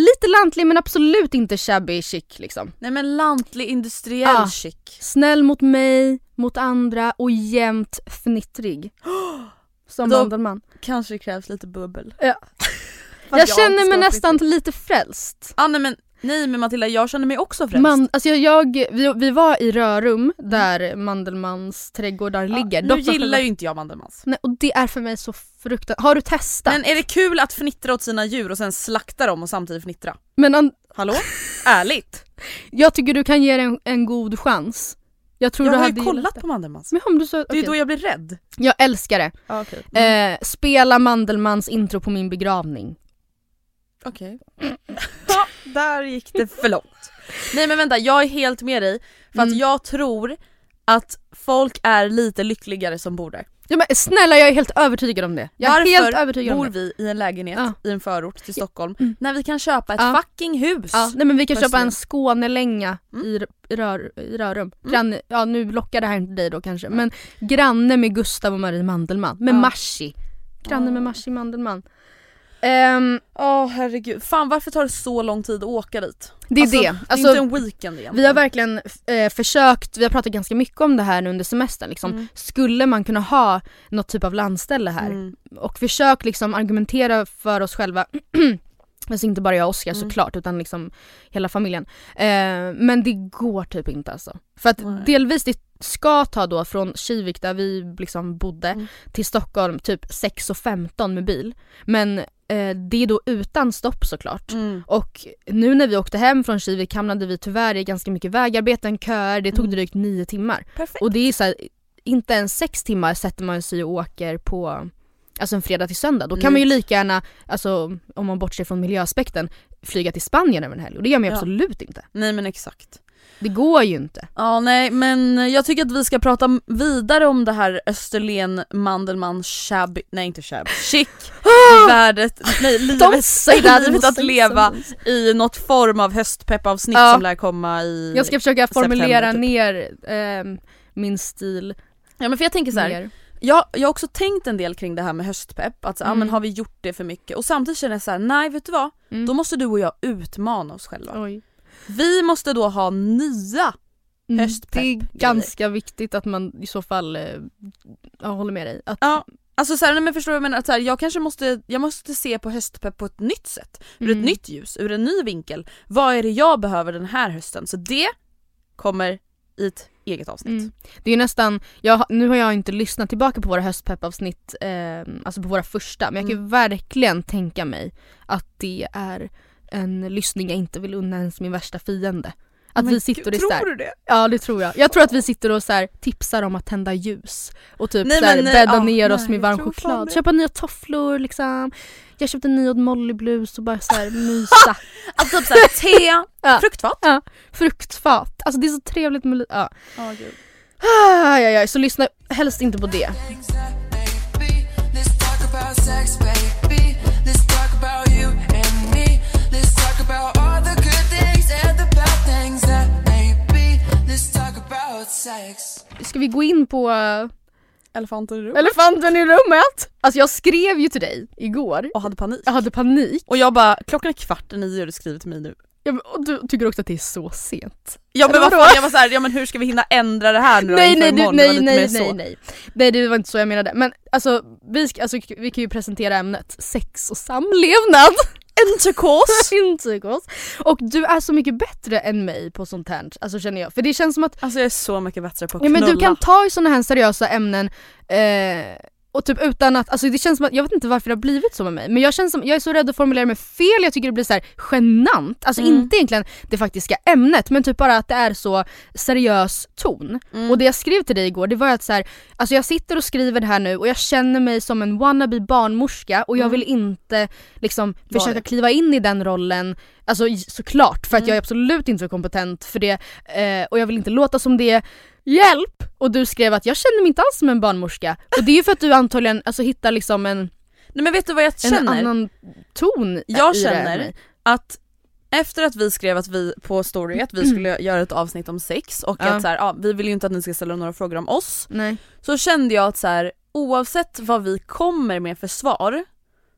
[SPEAKER 3] lite lantlig men absolut inte shabby chic liksom.
[SPEAKER 4] Nej men lantlig industriell
[SPEAKER 3] Ah.
[SPEAKER 4] chic.
[SPEAKER 3] Snäll mot mig, mot andra och jämt fnittrig. Som Mandelmann.
[SPEAKER 4] Kanske det krävs lite bubbel. För
[SPEAKER 3] Jag
[SPEAKER 4] inte
[SPEAKER 3] känner mig nästan lite frälst.
[SPEAKER 4] Ah, nej, men, nej men Matilda jag känner mig också frälst.
[SPEAKER 3] Man, alltså jag, jag, vi, vi var i Rörum där Mandelmans trädgårdar
[SPEAKER 4] Ja,
[SPEAKER 3] ligger.
[SPEAKER 4] nu
[SPEAKER 3] Dock
[SPEAKER 4] gillar ju inte jag Mandelmans.
[SPEAKER 3] Nej, och det är för mig så fruktansvärt. Har du testat?
[SPEAKER 4] Men är det kul att fnittra åt sina djur och sen slakta dem och samtidigt fnittra?
[SPEAKER 3] Men an,
[SPEAKER 4] Hallå? Ärligt?
[SPEAKER 3] jag tycker du kan ge det en, en god chans. Jag tror
[SPEAKER 4] Jag
[SPEAKER 3] du
[SPEAKER 4] har ju kollat
[SPEAKER 3] det.
[SPEAKER 4] på Mandelmans.
[SPEAKER 3] Men om du så,
[SPEAKER 4] Det är då jag blir rädd.
[SPEAKER 3] Jag älskar det.
[SPEAKER 4] Ja, okej.
[SPEAKER 3] Eh, spela Mandelmans intro på min begravning.
[SPEAKER 4] Okej. ja, där gick det för långt. Nej men vänta, jag är helt med dig för att
[SPEAKER 3] Mm.
[SPEAKER 4] jag tror att folk är lite lyckligare som bor där.
[SPEAKER 3] Ja, men snälla jag är helt övertygad om det. Jag är
[SPEAKER 4] Varför
[SPEAKER 3] helt övertygad
[SPEAKER 4] bor
[SPEAKER 3] om det.
[SPEAKER 4] vi i en lägenhet
[SPEAKER 3] Ja.
[SPEAKER 4] i en förort till Stockholm
[SPEAKER 3] Mm.
[SPEAKER 4] när vi kan köpa ett
[SPEAKER 3] Ja.
[SPEAKER 4] fucking hus?
[SPEAKER 3] Ja, nej men vi kan köpa en. Skånelänga
[SPEAKER 4] Mm.
[SPEAKER 3] i, rör, i Rörum.
[SPEAKER 4] Mm.
[SPEAKER 3] Granne, ja nu lockar det här inte dig då kanske men granne med Gustav och Marie Mandelmann. Med
[SPEAKER 4] Ja.
[SPEAKER 3] Marci. Granne med
[SPEAKER 4] Ja.
[SPEAKER 3] Marci Mandelmann. Ehm,
[SPEAKER 4] Åh herregud, fan varför tar det så lång tid att åka dit?
[SPEAKER 3] det är
[SPEAKER 4] alltså,
[SPEAKER 3] det.
[SPEAKER 4] Det är
[SPEAKER 3] Alltså,
[SPEAKER 4] inte en weekend egentligen.
[SPEAKER 3] vi har verkligen eh, försökt, vi har pratat ganska mycket om det här nu under semestern liksom.
[SPEAKER 4] Mm.
[SPEAKER 3] Skulle man kunna ha något typ av landställe här?
[SPEAKER 4] Mm.
[SPEAKER 3] Och försökt liksom argumentera för oss själva Alltså inte bara jag och Oskar
[SPEAKER 4] Mm.
[SPEAKER 3] såklart utan liksom hela familjen. Eh, men det går typ inte alltså. För att
[SPEAKER 4] Nej.
[SPEAKER 3] delvis det ska ta då från Kivik där vi liksom bodde
[SPEAKER 4] Mm.
[SPEAKER 3] till Stockholm typ 6.15 med bil. Men eh, det är då utan stopp såklart.
[SPEAKER 4] Mm.
[SPEAKER 3] Och nu när vi åkte hem från Kivik hamnade vi tyvärr i ganska mycket vägarbeten, köer, det tog
[SPEAKER 4] Mm.
[SPEAKER 3] drygt nio timmar.
[SPEAKER 4] Perfekt.
[SPEAKER 3] Och det är så här, inte ens sex timmar sätter man sig och åker på Alltså en fredag till söndag. Då kan
[SPEAKER 4] Nej.
[SPEAKER 3] man ju lika gärna, alltså om man bortser från miljöaspekten, flyga till Spanien över en helg. Och det gör man ju
[SPEAKER 4] Ja.
[SPEAKER 3] absolut inte.
[SPEAKER 4] Nej men exakt.
[SPEAKER 3] Det går ju inte.
[SPEAKER 4] Ja nej men jag tycker att vi ska prata vidare om det här Österlen Mandelmann shabby, nej inte shabby, chic värdet, nej livet,
[SPEAKER 3] say that,
[SPEAKER 4] livet att leva i något form av höstpeppavsnitt
[SPEAKER 3] Ja.
[SPEAKER 4] som lär komma i
[SPEAKER 3] Jag ska försöka formulera
[SPEAKER 4] typ.
[SPEAKER 3] ner ehm, min stil
[SPEAKER 4] Ja men för jag tänker så här, jag, jag har också tänkt en del kring det här med höstpepp, att så,
[SPEAKER 3] Mm.
[SPEAKER 4] men har vi gjort det för mycket? Och samtidigt känner jag så här, nej vet du vad?
[SPEAKER 3] Mm.
[SPEAKER 4] Då måste du och jag utmana oss själva.
[SPEAKER 3] Oj.
[SPEAKER 4] Vi måste då ha nya
[SPEAKER 3] Mm,
[SPEAKER 4] höstpepp
[SPEAKER 3] Det är ganska viktigt att man i så fall, eh, jag håller med dig. Att,
[SPEAKER 4] Ja, alltså så här, nej men förstår du menar? Att så här, jag kanske måste, jag måste se på höstpepp på ett nytt sätt. Ur
[SPEAKER 3] Mm.
[SPEAKER 4] ett nytt ljus, ur en ny vinkel. Vad är det jag behöver den här hösten? Så det kommer i ett eget avsnitt.
[SPEAKER 3] Mm. Det är nästan, jag, nu har jag inte lyssnat tillbaka på våra höstpeppavsnitt, eh, alltså på våra första, men jag kan
[SPEAKER 4] Mm.
[SPEAKER 3] verkligen tänka mig att det är en lyssning jag inte vill unna ens min värsta fiende. Att
[SPEAKER 4] Men
[SPEAKER 3] vi sitter och
[SPEAKER 4] Tror du det?
[SPEAKER 3] Ja det tror jag. Jag tror att vi sitter och så här, tipsar om att tända ljus och typ
[SPEAKER 4] Nej,
[SPEAKER 3] så här,
[SPEAKER 4] nej,
[SPEAKER 3] bädda
[SPEAKER 4] ja,
[SPEAKER 3] ner oss
[SPEAKER 4] nej,
[SPEAKER 3] med varm choklad. Köpa nya tofflor liksom. Jag köpte en ny Odd Molly-blus och bara så här mysa.
[SPEAKER 4] Alltså typ såhär te,
[SPEAKER 3] Ja.
[SPEAKER 4] fruktfat.
[SPEAKER 3] Ja, fruktfat. Alltså det är så trevligt med ja.
[SPEAKER 4] Oh, gud.
[SPEAKER 3] Aj, aj, aj, så lyssna helst inte på det. Ska vi gå in på eh,
[SPEAKER 4] Elefanten i rummet.
[SPEAKER 3] elefanten i rummet? Alltså jag skrev ju till dig igår.
[SPEAKER 4] Och hade panik.
[SPEAKER 3] Jag hade panik.
[SPEAKER 4] Och jag bara, klockan är kvart i nio och du skriver till mig nu.
[SPEAKER 3] Ja, men- och du tycker också att det är så sent.
[SPEAKER 4] Ja men vad fan, jag var såhär, ja men hur ska vi hinna ändra det här nu
[SPEAKER 3] Nej nej, nej nej nej
[SPEAKER 4] så.
[SPEAKER 3] nej. Nej det var inte så jag menade. Men alltså vi, ska, alltså, vi kan ju presentera ämnet sex och samlevnad.
[SPEAKER 4] Intercourse!
[SPEAKER 3] Intercourse. Och du är så mycket bättre än mig på sånt här, alltså känner jag. För det känns som att
[SPEAKER 4] Alltså jag är så mycket bättre på att
[SPEAKER 3] ja, men
[SPEAKER 4] knulla.
[SPEAKER 3] du kan ta i såna här seriösa ämnen eh, och typ utan att, alltså det känns som att, jag vet inte varför det har blivit så med mig men jag känns som, jag är så rädd att formulera mig fel, jag tycker det blir så här genant. Alltså
[SPEAKER 4] Mm.
[SPEAKER 3] inte egentligen det faktiska ämnet men typ bara att det är så seriös ton.
[SPEAKER 4] Mm.
[SPEAKER 3] Och det jag skrev till dig igår det var att så här, alltså jag sitter och skriver det här nu och jag känner mig som en wannabe barnmorska och jag
[SPEAKER 4] Mm.
[SPEAKER 3] vill inte liksom försöka kliva in i den rollen, alltså såklart för att
[SPEAKER 4] Mm.
[SPEAKER 3] jag är absolut inte så kompetent för det eh, och jag vill inte låta som det. Hjälp! Och du skrev att jag känner mig inte alls som en barnmorska. Och det är ju för att du antagligen alltså, hittar liksom en,
[SPEAKER 4] Nej men vet du vad jag
[SPEAKER 3] en
[SPEAKER 4] känner?
[SPEAKER 3] annan ton
[SPEAKER 4] Jag
[SPEAKER 3] i det
[SPEAKER 4] känner- att efter att vi skrev att vi på story att vi skulle göra ett avsnitt om sex och
[SPEAKER 3] Ja.
[SPEAKER 4] att så här, ja, vi vill ju inte att ni ska ställa några frågor om oss
[SPEAKER 3] Nej.
[SPEAKER 4] så kände jag att så här, oavsett vad vi kommer med för svar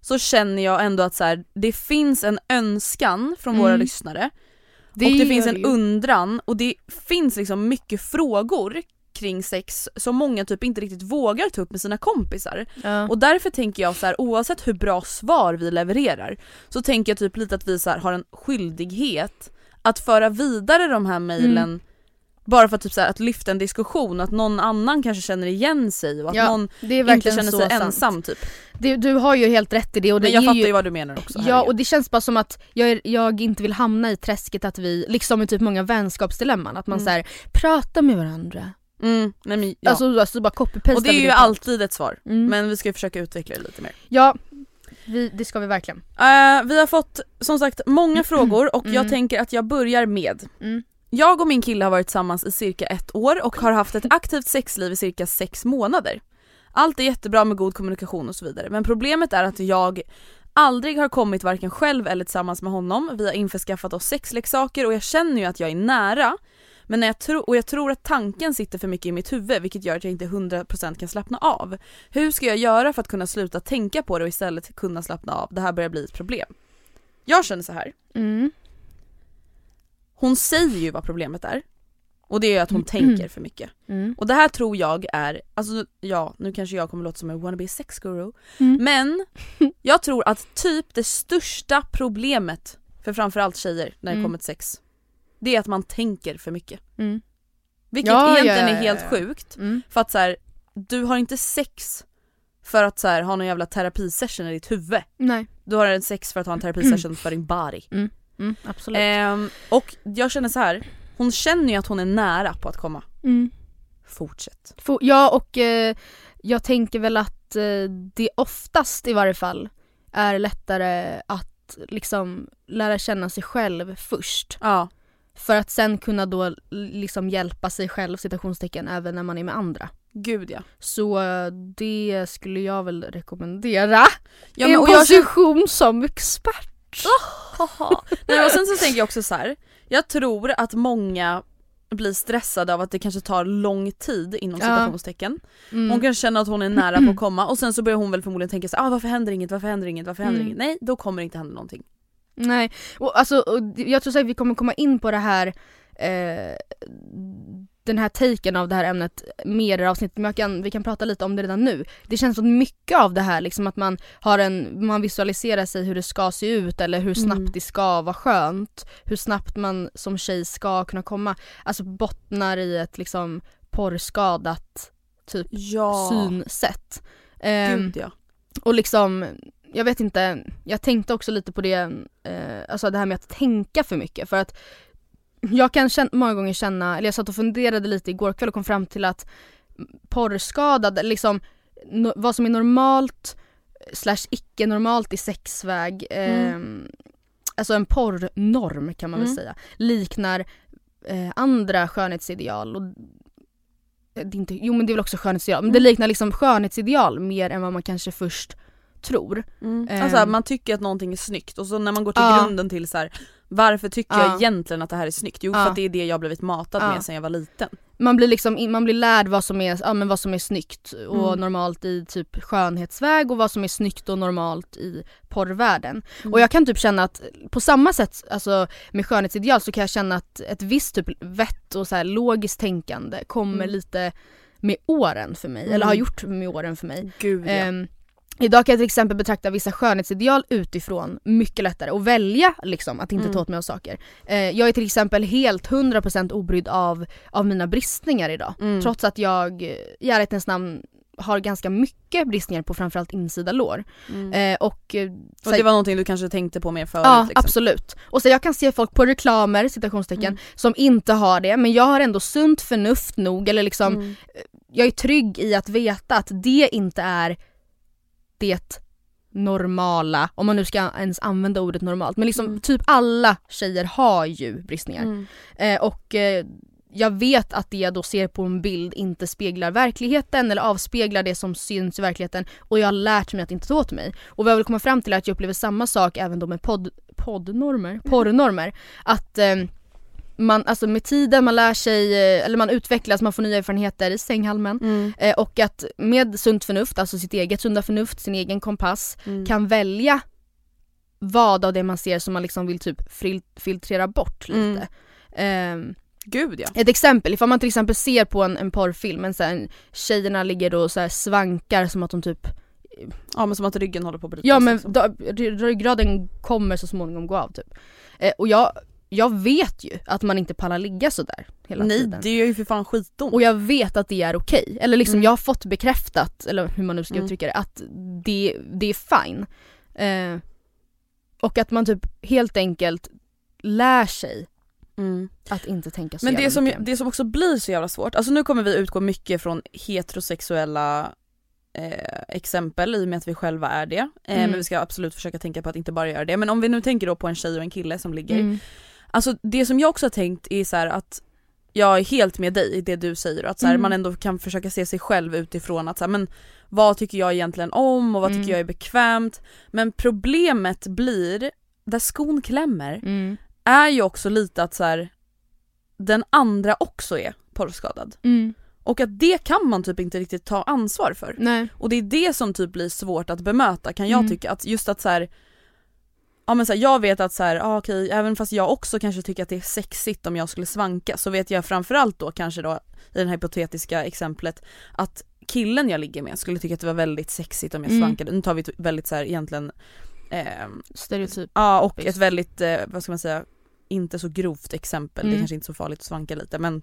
[SPEAKER 4] så känner jag ändå att så här, det finns en önskan från våra
[SPEAKER 3] Mm.
[SPEAKER 4] lyssnare
[SPEAKER 3] Det
[SPEAKER 4] och det finns en undran och det finns liksom mycket frågor kring sex som många typ inte riktigt vågar ta upp med sina kompisar.
[SPEAKER 3] Ja.
[SPEAKER 4] Och därför tänker jag så här, oavsett hur bra svar vi levererar så tänker jag typ lite att vi så här, har en skyldighet att föra vidare de här mejlen
[SPEAKER 3] Mm.
[SPEAKER 4] Bara för att, typ så här, att lyfta en diskussion, att någon annan kanske känner igen sig och att
[SPEAKER 3] Ja,
[SPEAKER 4] någon inte känner sig
[SPEAKER 3] sant.
[SPEAKER 4] ensam typ.
[SPEAKER 3] Det, du har ju helt rätt i det och det
[SPEAKER 4] Men jag fattar
[SPEAKER 3] ju
[SPEAKER 4] vad du menar också.
[SPEAKER 3] Ja och det känns bara som att jag, är, jag inte vill hamna i träsket att vi, liksom i typ många vänskapsdilemman, att man
[SPEAKER 4] Mm.
[SPEAKER 3] så här, pratar med varandra.
[SPEAKER 4] mm, nej, men, ja.
[SPEAKER 3] Alltså, alltså bara copy-pastar
[SPEAKER 4] och det är ju alltid ett svar,
[SPEAKER 3] Mm.
[SPEAKER 4] men vi ska ju försöka utveckla det lite mer.
[SPEAKER 3] Ja, vi, det ska vi verkligen.
[SPEAKER 4] Eh, vi har fått som sagt många frågor och jag
[SPEAKER 3] Mm.
[SPEAKER 4] tänker att jag börjar med
[SPEAKER 3] Mm.
[SPEAKER 4] Jag och min kille har varit tillsammans i cirka ett år och har haft ett aktivt sexliv i cirka sex månader. Allt är jättebra med god kommunikation och så vidare men problemet är att jag aldrig har kommit varken själv eller tillsammans med honom. Vi har införskaffat oss sexleksaker och jag känner ju att jag är nära men när jag tro- och jag tror att tanken sitter för mycket i mitt huvud vilket gör att jag inte 100% kan slappna av. Hur ska jag göra för att kunna sluta tänka på det och istället kunna slappna av? Det här börjar bli ett problem. Jag känner så här.
[SPEAKER 3] Mm
[SPEAKER 4] hon säger ju vad problemet är. Och det är ju att hon tänker för mycket.
[SPEAKER 3] Mm.
[SPEAKER 4] Och det här tror jag är, alltså ja nu kanske jag kommer låta som en wannabe sex guru.
[SPEAKER 3] Mm.
[SPEAKER 4] Men jag tror att typ det största problemet för framförallt tjejer när det
[SPEAKER 3] Mm.
[SPEAKER 4] kommer till sex. Det är att man tänker för mycket.
[SPEAKER 3] Mm.
[SPEAKER 4] Vilket
[SPEAKER 3] Ja, ja,
[SPEAKER 4] egentligen
[SPEAKER 3] ja,
[SPEAKER 4] är helt
[SPEAKER 3] ja.
[SPEAKER 4] sjukt.
[SPEAKER 3] Mm.
[SPEAKER 4] För att så här, du har inte sex för att så här, ha någon jävla terapisession i ditt huvud.
[SPEAKER 3] Nej.
[SPEAKER 4] Du har en sex för att ha en terapisession för din body.
[SPEAKER 3] Mm, absolut.
[SPEAKER 4] Ehm, och jag känner så här. hon känner ju att hon är nära på att komma.
[SPEAKER 3] Mm.
[SPEAKER 4] Fortsätt.
[SPEAKER 3] Få- Ja och eh, jag tänker väl att eh, det oftast i varje fall är lättare att liksom lära känna sig själv först.
[SPEAKER 4] Ja.
[SPEAKER 3] För att sen kunna då liksom hjälpa sig själv citationstecken även när man är med andra.
[SPEAKER 4] Gud ja.
[SPEAKER 3] Så eh, det skulle jag väl rekommendera.
[SPEAKER 4] ja men,
[SPEAKER 3] en
[SPEAKER 4] och jag
[SPEAKER 3] position som expert.
[SPEAKER 4] nej, och sen så tänker jag också så här. jag tror att många blir stressade av att det kanske tar lång tid inom
[SPEAKER 3] Ja.
[SPEAKER 4] citationstecken.
[SPEAKER 3] Mm.
[SPEAKER 4] Hon kanske känner att hon är nära på att komma och sen så börjar hon väl förmodligen tänka så här, ah, varför händer inget, varför händer inget, varför händer
[SPEAKER 3] Mm.
[SPEAKER 4] inget? Nej, då kommer det inte hända någonting.
[SPEAKER 3] Nej, och alltså, och jag tror säkert vi kommer komma in på det här eh, den här taken av det här ämnet mer i avsnittet men kan, vi kan prata lite om det redan nu. Det känns som mycket av det här liksom att man har en, man visualiserar sig hur det ska se ut eller hur snabbt
[SPEAKER 4] Mm.
[SPEAKER 3] det ska vara skönt. Hur snabbt man som tjej ska kunna komma. Alltså bottnar i ett liksom porrskadat typ
[SPEAKER 4] Ja.
[SPEAKER 3] synsätt. Ehm,
[SPEAKER 4] Gud ja.
[SPEAKER 3] och liksom, jag vet inte, jag tänkte också lite på det, eh, alltså det här med att tänka för mycket för att jag kan känna, många gånger känna, eller jag satt och funderade lite igår kväll och kom fram till att porrskadad, liksom no, vad som är normalt slash icke normalt i sexväg, eh, alltså en porrnorm kan man väl
[SPEAKER 4] Mm.
[SPEAKER 3] säga, liknar eh, andra skönhetsideal och det är inte, jo men det är väl också skönhetsideal, men det liknar liksom skönhetsideal mer än vad man kanske först tror.
[SPEAKER 4] Mm.
[SPEAKER 3] Ehm.
[SPEAKER 4] Alltså man tycker att någonting är snyggt och så när man går till
[SPEAKER 3] Ja.
[SPEAKER 4] grunden till så här, varför tycker
[SPEAKER 3] Ja.
[SPEAKER 4] jag egentligen att det här är snyggt? Jo
[SPEAKER 3] Ja.
[SPEAKER 4] för att det är det jag blivit matad med sedan jag var liten.
[SPEAKER 3] Man blir liksom, man blir lärd vad som är, ja, men vad som är snyggt och
[SPEAKER 4] Mm.
[SPEAKER 3] normalt i typ skönhetsväg och vad som är snyggt och normalt i porrvärlden.
[SPEAKER 4] Mm.
[SPEAKER 3] Och jag kan typ känna att på samma sätt, alltså med skönhetsideal så kan jag känna att ett visst typ vett och så här logiskt tänkande kommer
[SPEAKER 4] Mm.
[SPEAKER 3] lite med åren för mig,
[SPEAKER 4] Mm.
[SPEAKER 3] eller har gjort med åren för mig.
[SPEAKER 4] Gud ja.
[SPEAKER 3] Ehm, idag kan jag till exempel betrakta vissa skönhetsideal utifrån mycket lättare och välja liksom att inte
[SPEAKER 4] Mm.
[SPEAKER 3] ta åt mig av saker. Eh, jag är till exempel helt 100% obrydd av, av mina bristningar idag.
[SPEAKER 4] Mm.
[SPEAKER 3] Trots att jag eh, i ärlighetens namn har ganska mycket bristningar på framförallt insida lår.
[SPEAKER 4] Mm.
[SPEAKER 3] Eh, och, eh,
[SPEAKER 4] och
[SPEAKER 3] så-
[SPEAKER 4] det var någonting du kanske tänkte på mer förut?
[SPEAKER 3] Ja
[SPEAKER 4] liksom.
[SPEAKER 3] absolut. Och så jag kan se folk på reklamer, citationstecken,
[SPEAKER 4] Mm.
[SPEAKER 3] som inte har det men jag har ändå sunt förnuft nog eller liksom
[SPEAKER 4] Mm.
[SPEAKER 3] jag är trygg i att veta att det inte är det normala, om man nu ska ens använda ordet normalt. Men liksom
[SPEAKER 4] Mm.
[SPEAKER 3] typ alla tjejer har ju bristningar.
[SPEAKER 4] Mm.
[SPEAKER 3] Eh, och eh, jag vet att det jag då ser på en bild inte speglar verkligheten eller avspeglar det som syns i verkligheten och jag har lärt mig att inte ta åt mig. Och vad jag vill komma fram till är att jag upplever samma sak även då med podd, poddnormer, porrnormer. Att eh, man, alltså med tiden man lär sig, eh, eller man utvecklas, man får nya erfarenheter i sänghalmen.
[SPEAKER 4] Mm.
[SPEAKER 3] Eh, och att med sunt förnuft, alltså sitt eget sunda förnuft, sin egen kompass,
[SPEAKER 4] Mm.
[SPEAKER 3] kan välja vad av det man ser som man liksom vill typ fil- filtrera bort lite.
[SPEAKER 4] Mm.
[SPEAKER 3] Ehm,
[SPEAKER 4] Gud ja.
[SPEAKER 3] Ett exempel, ifall man till exempel ser på en, en porrfilm, en, så här, tjejerna ligger och så här svankar som att de typ
[SPEAKER 4] Ja men som att ryggen håller på att brytas.
[SPEAKER 3] Ja men
[SPEAKER 4] liksom.
[SPEAKER 3] då- ry- ryggraden kommer så småningom gå av typ. Eh, och jag, jag vet ju att man inte pallar ligga sådär hela
[SPEAKER 4] Nej
[SPEAKER 3] tiden.
[SPEAKER 4] det gör ju för fan skitont.
[SPEAKER 3] Och jag vet att det är okej. Eller liksom
[SPEAKER 4] Mm.
[SPEAKER 3] jag har fått bekräftat, eller hur man nu ska
[SPEAKER 4] Mm.
[SPEAKER 3] uttrycka det, att det, det är fine. Eh, och att man typ helt enkelt lär sig
[SPEAKER 4] Mm.
[SPEAKER 3] att inte tänka så
[SPEAKER 4] Men det som,
[SPEAKER 3] mycket.
[SPEAKER 4] det som också blir så jävla svårt, alltså nu kommer vi utgå mycket från heterosexuella eh, exempel i och med att vi själva är det. Eh,
[SPEAKER 3] Mm.
[SPEAKER 4] Men vi ska absolut försöka tänka på att inte bara göra det. Men om vi nu tänker då på en tjej och en kille som ligger.
[SPEAKER 3] Mm.
[SPEAKER 4] Alltså det som jag också har tänkt är så att jag är helt med dig i det du säger att så här,
[SPEAKER 3] Mm.
[SPEAKER 4] man ändå kan försöka se sig själv utifrån att så här, men vad tycker jag egentligen om och vad
[SPEAKER 3] Mm.
[SPEAKER 4] tycker jag är bekvämt. Men problemet blir, där skon klämmer,
[SPEAKER 3] Mm.
[SPEAKER 4] är ju också lite att så här, den andra också är porrskadad.
[SPEAKER 3] Mm.
[SPEAKER 4] Och att det kan man typ inte riktigt ta ansvar för.
[SPEAKER 3] Nej.
[SPEAKER 4] Och det är det som typ blir svårt att bemöta kan jag
[SPEAKER 3] Mm.
[SPEAKER 4] tycka. Att just att så här, Ja men så här, jag vet att så här, ah, okej, även fast jag också kanske tycker att det är sexigt om jag skulle svanka så vet jag framförallt då kanske då i det här hypotetiska exemplet att killen jag ligger med skulle tycka att det var väldigt sexigt om jag
[SPEAKER 3] Mm.
[SPEAKER 4] svankade. Nu tar vi ett väldigt så här egentligen ehm,
[SPEAKER 3] Stereotyp.
[SPEAKER 4] Ja och ett väldigt, eh, vad ska man säga, inte så grovt exempel. Det är
[SPEAKER 3] Mm.
[SPEAKER 4] kanske inte så farligt att svanka lite men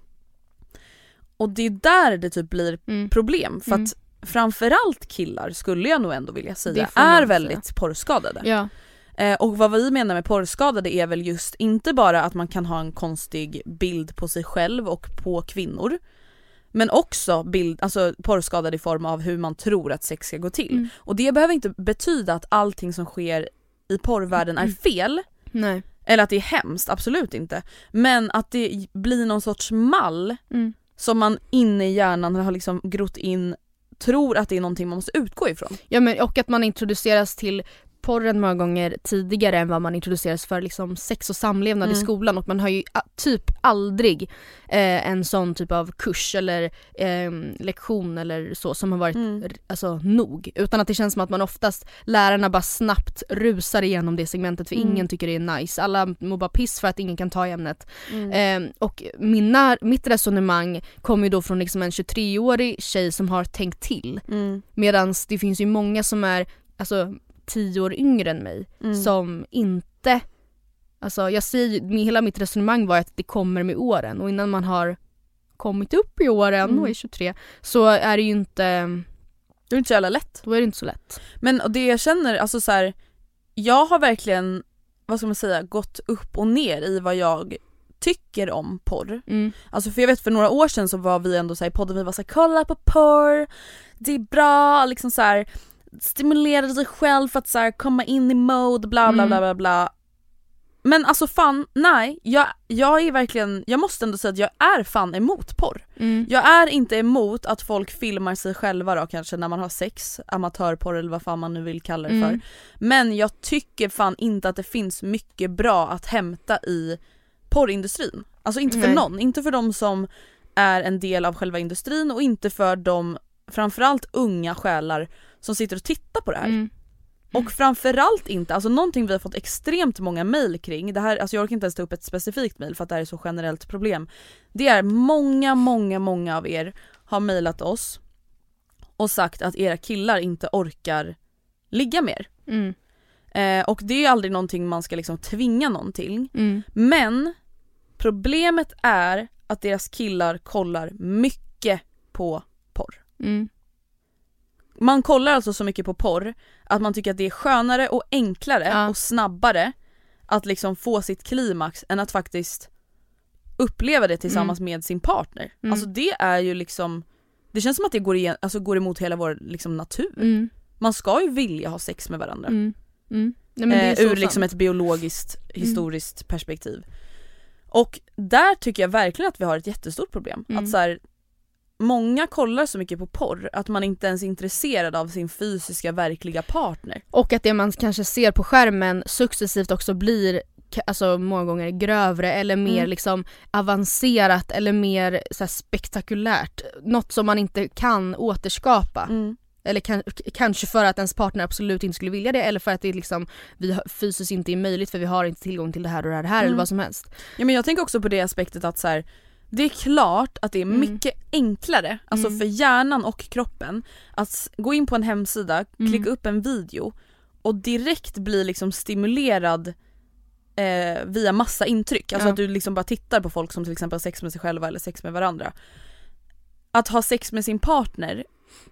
[SPEAKER 4] Och det är där det typ blir
[SPEAKER 3] Mm.
[SPEAKER 4] problem för
[SPEAKER 3] Mm.
[SPEAKER 4] att framförallt killar skulle jag nog ändå vilja säga är väldigt porrskadade.
[SPEAKER 3] Ja.
[SPEAKER 4] Eh, och vad vi menar med porrskadade är väl just inte bara att man kan ha en konstig bild på sig själv och på kvinnor men också bild, alltså porrskadad i form av hur man tror att sex ska gå till.
[SPEAKER 3] Mm.
[SPEAKER 4] Och det behöver inte betyda att allting som sker i porrvärlden är fel
[SPEAKER 3] Nej.
[SPEAKER 4] eller att det är hemskt, absolut inte. Men att det blir någon sorts mall
[SPEAKER 3] Mm.
[SPEAKER 4] som man inne i hjärnan har liksom grott in, tror att det är någonting man måste utgå ifrån.
[SPEAKER 3] Ja men och att man introduceras till porren många gånger tidigare än vad man introduceras för liksom sex och samlevnad i
[SPEAKER 4] Mm.
[SPEAKER 3] skolan och man har ju typ aldrig eh, en sån typ av kurs eller eh, lektion eller så som har varit
[SPEAKER 4] Mm.
[SPEAKER 3] alltså, nog. Utan att det känns som att man oftast, lärarna bara snabbt rusar igenom det segmentet för
[SPEAKER 4] Mm.
[SPEAKER 3] ingen tycker det är nice. Alla mår bara piss för att ingen kan ta i ämnet. Eh, och mina, mitt resonemang kommer ju då från liksom en 23-årig tjej som har tänkt till.
[SPEAKER 4] Mm.
[SPEAKER 3] Medan det finns ju många som är alltså, tio år yngre än mig
[SPEAKER 4] Mm.
[SPEAKER 3] som inte Alltså jag säger hela mitt resonemang var att det kommer med åren och innan man har kommit upp i åren
[SPEAKER 4] Mm.
[SPEAKER 3] och är 23 så är det ju inte,
[SPEAKER 4] Det är inte så jävla lätt.
[SPEAKER 3] då är det inte så lätt.
[SPEAKER 4] Men och det jag känner, alltså så här, jag har verkligen, vad ska man säga, gått upp och ner i vad jag tycker om porr.
[SPEAKER 3] Mm.
[SPEAKER 4] Alltså för jag vet för några år sedan så var vi ändå så i podden, vi var såhär kolla på porr, det är bra, liksom så här stimulera dig själv för att så här, komma in i mode, bla bla
[SPEAKER 3] Mm.
[SPEAKER 4] bla bla bla. Men alltså fan, nej, jag, jag är verkligen, jag måste ändå säga att jag är fan emot porr.
[SPEAKER 3] Mm.
[SPEAKER 4] Jag är inte emot att folk filmar sig själva då kanske när man har sex, amatörporr eller vad fan man nu vill kalla det
[SPEAKER 3] Mm.
[SPEAKER 4] för. Men jag tycker fan inte att det finns mycket bra att hämta i porrindustrin. Alltså inte för
[SPEAKER 3] Nej.
[SPEAKER 4] någon, inte för de som är en del av själva industrin och inte för de framförallt unga själar som sitter och tittar på det här.
[SPEAKER 3] Mm.
[SPEAKER 4] Och framförallt inte, alltså någonting vi har fått extremt många mail kring, det här, alltså jag orkar inte ens ta upp ett specifikt mail för att det här är så generellt problem. Det är många, många, många av er har mailat oss och sagt att era killar inte orkar ligga mer.
[SPEAKER 3] Mm.
[SPEAKER 4] Eh, och det är aldrig någonting man ska liksom tvinga någon till.
[SPEAKER 3] Mm.
[SPEAKER 4] Men problemet är att deras killar kollar mycket på.
[SPEAKER 3] Mm.
[SPEAKER 4] Man kollar alltså så mycket på porr att man tycker att det är skönare och enklare
[SPEAKER 3] Ja.
[SPEAKER 4] och snabbare att liksom få sitt klimax än att faktiskt uppleva det tillsammans med sin partner.
[SPEAKER 3] Mm.
[SPEAKER 4] Alltså det är ju liksom, det känns som att det går, igen, alltså går emot hela vår liksom natur.
[SPEAKER 3] Mm.
[SPEAKER 4] Man ska ju vilja ha sex med varandra.
[SPEAKER 3] Mm. Mm. Nej,
[SPEAKER 4] eh, ur liksom
[SPEAKER 3] sant.
[SPEAKER 4] ett biologiskt, historiskt perspektiv. Och där tycker jag verkligen att vi har ett jättestort problem.
[SPEAKER 3] Mm.
[SPEAKER 4] Att så här, Många kollar så mycket på porr att man inte ens är intresserad av sin fysiska verkliga partner.
[SPEAKER 3] Och att det man kanske ser på skärmen successivt också blir alltså många gånger grövre eller mer
[SPEAKER 4] Mm.
[SPEAKER 3] liksom avancerat eller mer så spektakulärt. Något som man inte kan återskapa.
[SPEAKER 4] Mm.
[SPEAKER 3] Eller kan, kanske för att ens partner absolut inte skulle vilja det eller för att det liksom vi fysiskt inte är möjligt för vi har inte tillgång till det här och det här, det här
[SPEAKER 4] Mm.
[SPEAKER 3] eller vad som helst.
[SPEAKER 4] Ja men jag tänker också på det aspektet att så här, Det är klart att det är
[SPEAKER 3] Mm.
[SPEAKER 4] mycket enklare, alltså
[SPEAKER 3] Mm.
[SPEAKER 4] för hjärnan och kroppen, att gå in på en hemsida,
[SPEAKER 3] Mm.
[SPEAKER 4] klicka upp en video och direkt bli liksom stimulerad eh, via massa intryck. Alltså
[SPEAKER 3] Ja.
[SPEAKER 4] att du liksom bara tittar på folk som till exempel har sex med sig själva eller sex med varandra. Att ha sex med sin partner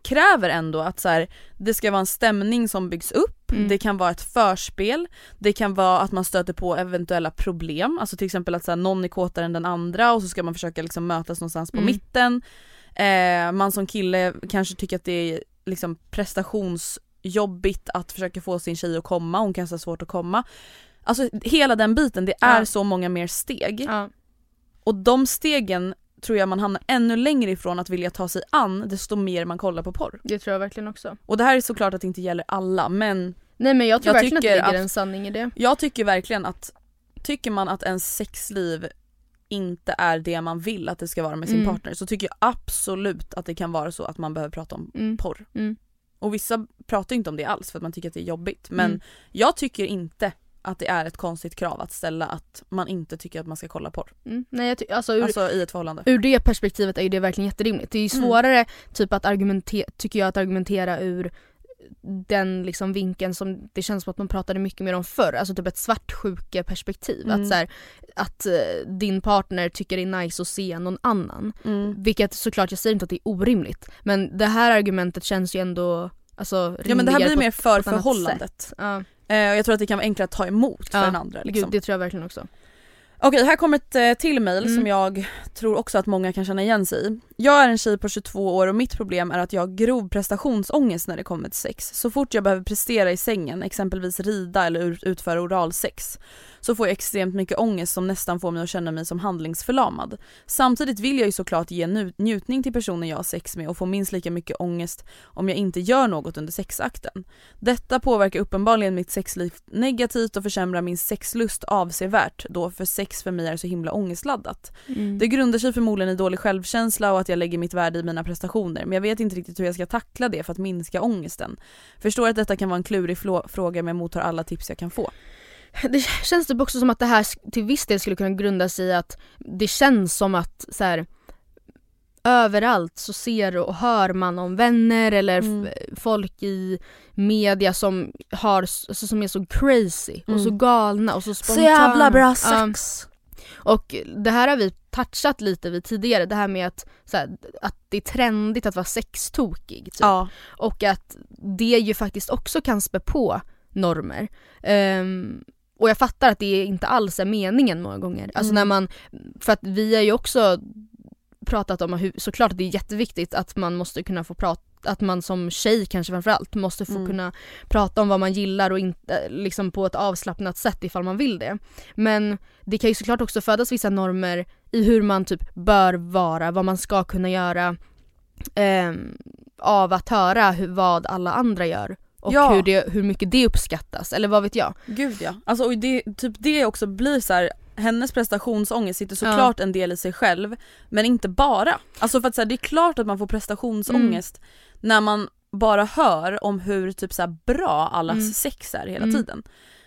[SPEAKER 4] kräver ändå att så här, det ska vara en stämning som byggs upp,
[SPEAKER 3] Mm.
[SPEAKER 4] det kan vara ett förspel, det kan vara att man stöter på eventuella problem, alltså till exempel att så här, någon är kåtare än den andra och så ska man försöka liksom mötas någonstans på
[SPEAKER 3] Mm.
[SPEAKER 4] mitten. Eh, man som kille kanske tycker att det är liksom prestationsjobbigt att försöka få sin tjej att komma, hon kanske har svårt att komma. Alltså hela den biten, det är
[SPEAKER 3] Ja.
[SPEAKER 4] så många mer steg.
[SPEAKER 3] Ja.
[SPEAKER 4] Och de stegen tror jag man hamnar ännu längre ifrån att vilja ta sig an desto mer man kollar på porr.
[SPEAKER 3] Det tror jag verkligen också.
[SPEAKER 4] Och det här är såklart att det inte gäller alla men
[SPEAKER 3] Nej men jag tror
[SPEAKER 4] Jag
[SPEAKER 3] verkligen att det ligger
[SPEAKER 4] att-
[SPEAKER 3] en sanning i det.
[SPEAKER 4] jag tycker verkligen att tycker man att ens sexliv inte är det man vill att det ska vara med sin
[SPEAKER 3] Mm.
[SPEAKER 4] partner så tycker jag absolut att det kan vara så att man behöver prata om
[SPEAKER 3] Mm.
[SPEAKER 4] porr.
[SPEAKER 3] Mm.
[SPEAKER 4] Och vissa pratar inte om det alls för att man tycker att det är jobbigt men
[SPEAKER 3] Mm.
[SPEAKER 4] jag tycker inte att det är ett konstigt krav att ställa att man inte tycker att man ska kolla porr.
[SPEAKER 3] Mm. Nej, jag ty- alltså, ur,
[SPEAKER 4] Alltså i ett förhållande.
[SPEAKER 3] ur det perspektivet är ju det verkligen jätterimligt. Det är ju
[SPEAKER 4] Mm.
[SPEAKER 3] svårare typ att argumentera, tycker jag att argumentera ur den liksom vinkeln som det känns som att man pratade mycket mer om förr, alltså typ ett svartsjuke-perspektiv.
[SPEAKER 4] Mm.
[SPEAKER 3] Att, så här, att eh, din partner tycker det är nice att se någon annan.
[SPEAKER 4] Mm.
[SPEAKER 3] Vilket såklart, jag säger inte att det är orimligt, men det här argumentet känns ju ändå alltså,
[SPEAKER 4] Ja men det här blir
[SPEAKER 3] på
[SPEAKER 4] mer för förhållandet.
[SPEAKER 3] Ja,
[SPEAKER 4] jag tror att det kan vara enklare att ta emot för
[SPEAKER 3] Ja,
[SPEAKER 4] den andra. Liksom.
[SPEAKER 3] gud, det tror jag verkligen också.
[SPEAKER 4] Okej, här kommer ett eh, till mail
[SPEAKER 3] Mm.
[SPEAKER 4] som jag tror också att många kan känna igen sig i. Jag är en tjej på 22 år och mitt problem är att jag har grov prestationsångest när det kommer till sex. Så fort jag behöver prestera i sängen, exempelvis rida eller ut- utföra oralsex, så får jag extremt mycket ångest som nästan får mig att känna mig som handlingsförlamad. Samtidigt vill jag ju såklart ge njutning till personen jag har sex med och få minst lika mycket ångest om jag inte gör något under sexakten. Detta påverkar uppenbarligen mitt sexliv negativt och försämrar min sexlust avsevärt då för sex för mig är så himla ångestladdat.
[SPEAKER 3] Mm.
[SPEAKER 4] Det grundar sig förmodligen i dålig självkänsla och att jag lägger mitt värde i mina prestationer men jag vet inte riktigt hur jag ska tackla det för att minska ångesten. Förstår att detta kan vara en klurig fråga men mottar alla tips jag kan få.
[SPEAKER 3] Det känns typ också som att det här till viss del skulle kunna grunda sig i att det känns som att så här, överallt så ser och hör man om vänner eller
[SPEAKER 4] Mm.
[SPEAKER 3] folk i media som, har, alltså, som är så crazy och så
[SPEAKER 4] Mm.
[SPEAKER 3] galna och så spontana. Ja.
[SPEAKER 4] sex!
[SPEAKER 3] Och det här har vi touchat lite vid tidigare, det här med att, så här, att det är trendigt att vara sextokig. Typ.
[SPEAKER 4] Ja.
[SPEAKER 3] Och att det ju faktiskt också kan spä på normer. Ehm, och jag fattar att det inte alls är meningen många gånger. Alltså
[SPEAKER 4] Mm.
[SPEAKER 3] när man, för att vi har ju också pratat om hur, såklart att det är jätteviktigt att man måste kunna få prata att man som tjej kanske framförallt måste få
[SPEAKER 4] Mm.
[SPEAKER 3] kunna prata om vad man gillar och inte liksom på ett avslappnat sätt ifall man vill det. Men det kan ju såklart också födas vissa normer i hur man typ bör vara, vad man ska kunna göra ehm, av att höra hur, vad alla andra gör och
[SPEAKER 4] Ja.
[SPEAKER 3] hur, det, hur mycket det uppskattas, eller vad vet jag.
[SPEAKER 4] Gud ja. Alltså, och det, typ det också blir så här. hennes prestationsångest sitter såklart en del i sig själv men inte bara. Alltså för att så här, det är klart att man får prestationsångest när man bara hör om hur typ så här, bra allas
[SPEAKER 3] Mm.
[SPEAKER 4] sex är hela
[SPEAKER 3] Mm.
[SPEAKER 4] tiden.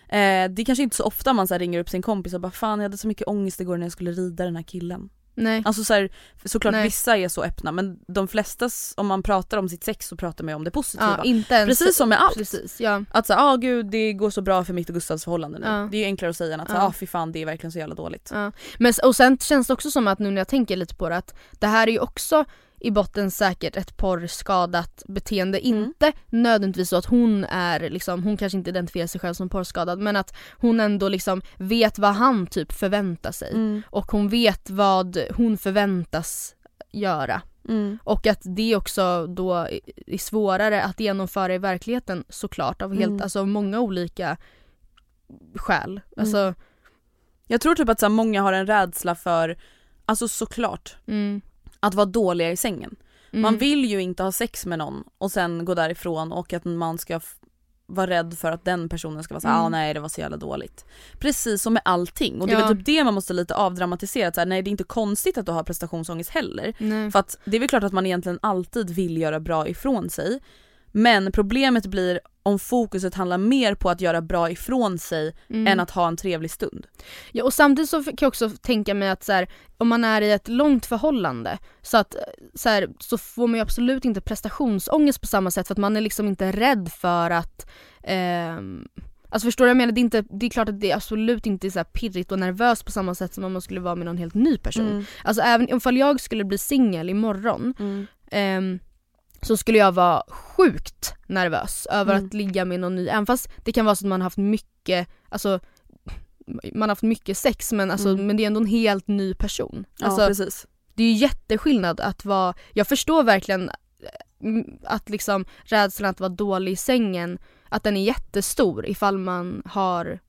[SPEAKER 4] Eh, det är kanske inte så ofta man så ringer upp sin kompis och bara fan jag hade så mycket ångest igår när jag skulle rida den här killen.
[SPEAKER 3] Nej.
[SPEAKER 4] Alltså så här, såklart
[SPEAKER 3] Nej.
[SPEAKER 4] vissa är så öppna men de flesta, om man pratar om sitt sex så pratar man ju om det positiva.
[SPEAKER 3] Ja, inte ens,
[SPEAKER 4] Precis som med allt.
[SPEAKER 3] Precis, ja.
[SPEAKER 4] Att säga ah gud det går så bra för mitt och Gustavs förhållande nu.
[SPEAKER 3] Ja.
[SPEAKER 4] Det är ju enklare att säga än att
[SPEAKER 3] Ja.
[SPEAKER 4] ah fy fan det är verkligen så jävla dåligt.
[SPEAKER 3] Men, och sen känns det också som att nu när jag tänker lite på det att det här är ju också i botten säkert ett porrskadat beteende.
[SPEAKER 4] Mm.
[SPEAKER 3] Inte nödvändigtvis så att hon är liksom, hon kanske inte identifierar sig själv som porrskadad men att hon ändå liksom vet vad han typ förväntar sig.
[SPEAKER 4] Mm.
[SPEAKER 3] Och hon vet vad hon förväntas göra.
[SPEAKER 4] Mm.
[SPEAKER 3] Och att det också då är- svårare att genomföra i verkligheten såklart av helt,
[SPEAKER 4] Mm.
[SPEAKER 3] alltså många olika skäl. Alltså,
[SPEAKER 4] Jag tror typ att så många har en rädsla för, alltså såklart,
[SPEAKER 3] mm,
[SPEAKER 4] att vara dåliga i sängen.
[SPEAKER 3] mm,
[SPEAKER 4] Man vill ju inte ha sex med någon och sen gå därifrån och att man ska vara rädd för att den personen ska vara såhär,
[SPEAKER 3] Mm.
[SPEAKER 4] ah, nej det var så jävla dåligt. Precis som med allting och det är
[SPEAKER 3] Ja.
[SPEAKER 4] väl typ det man måste lite avdramatisera, så här, nej det är inte konstigt att du har prestationsångest heller.
[SPEAKER 3] nej.
[SPEAKER 4] För att det är väl klart att man egentligen alltid vill göra bra ifrån sig. Men problemet blir om fokuset handlar mer på att göra bra ifrån sig
[SPEAKER 3] Mm.
[SPEAKER 4] än att ha en trevlig stund.
[SPEAKER 3] Ja, och samtidigt så kan jag också tänka mig att så här, om man är i ett långt förhållande så, att, så, här, så får man ju absolut inte prestationsångest på samma sätt för att man är liksom inte rädd för att ehm, Alltså förstår du vad jag menar? Det är, inte, det är klart att det absolut inte är så pirrigt och nervöst på samma sätt som om man skulle vara med någon helt ny person.
[SPEAKER 4] Mm.
[SPEAKER 3] Alltså även ifall jag skulle bli singel imorgon
[SPEAKER 4] Mm.
[SPEAKER 3] ehm, så skulle jag vara sjukt nervös över
[SPEAKER 4] Mm.
[SPEAKER 3] att ligga med någon ny. Även fast det kan vara så att man har haft mycket, alltså man har haft mycket sex men, alltså,
[SPEAKER 4] Mm.
[SPEAKER 3] men det är ändå en helt ny person.
[SPEAKER 4] Ja
[SPEAKER 3] Alltså,
[SPEAKER 4] precis.
[SPEAKER 3] det är ju jätteskillnad att vara, jag förstår verkligen eh, att liksom rädslan att vara dålig i sängen, att den är jättestor ifall man har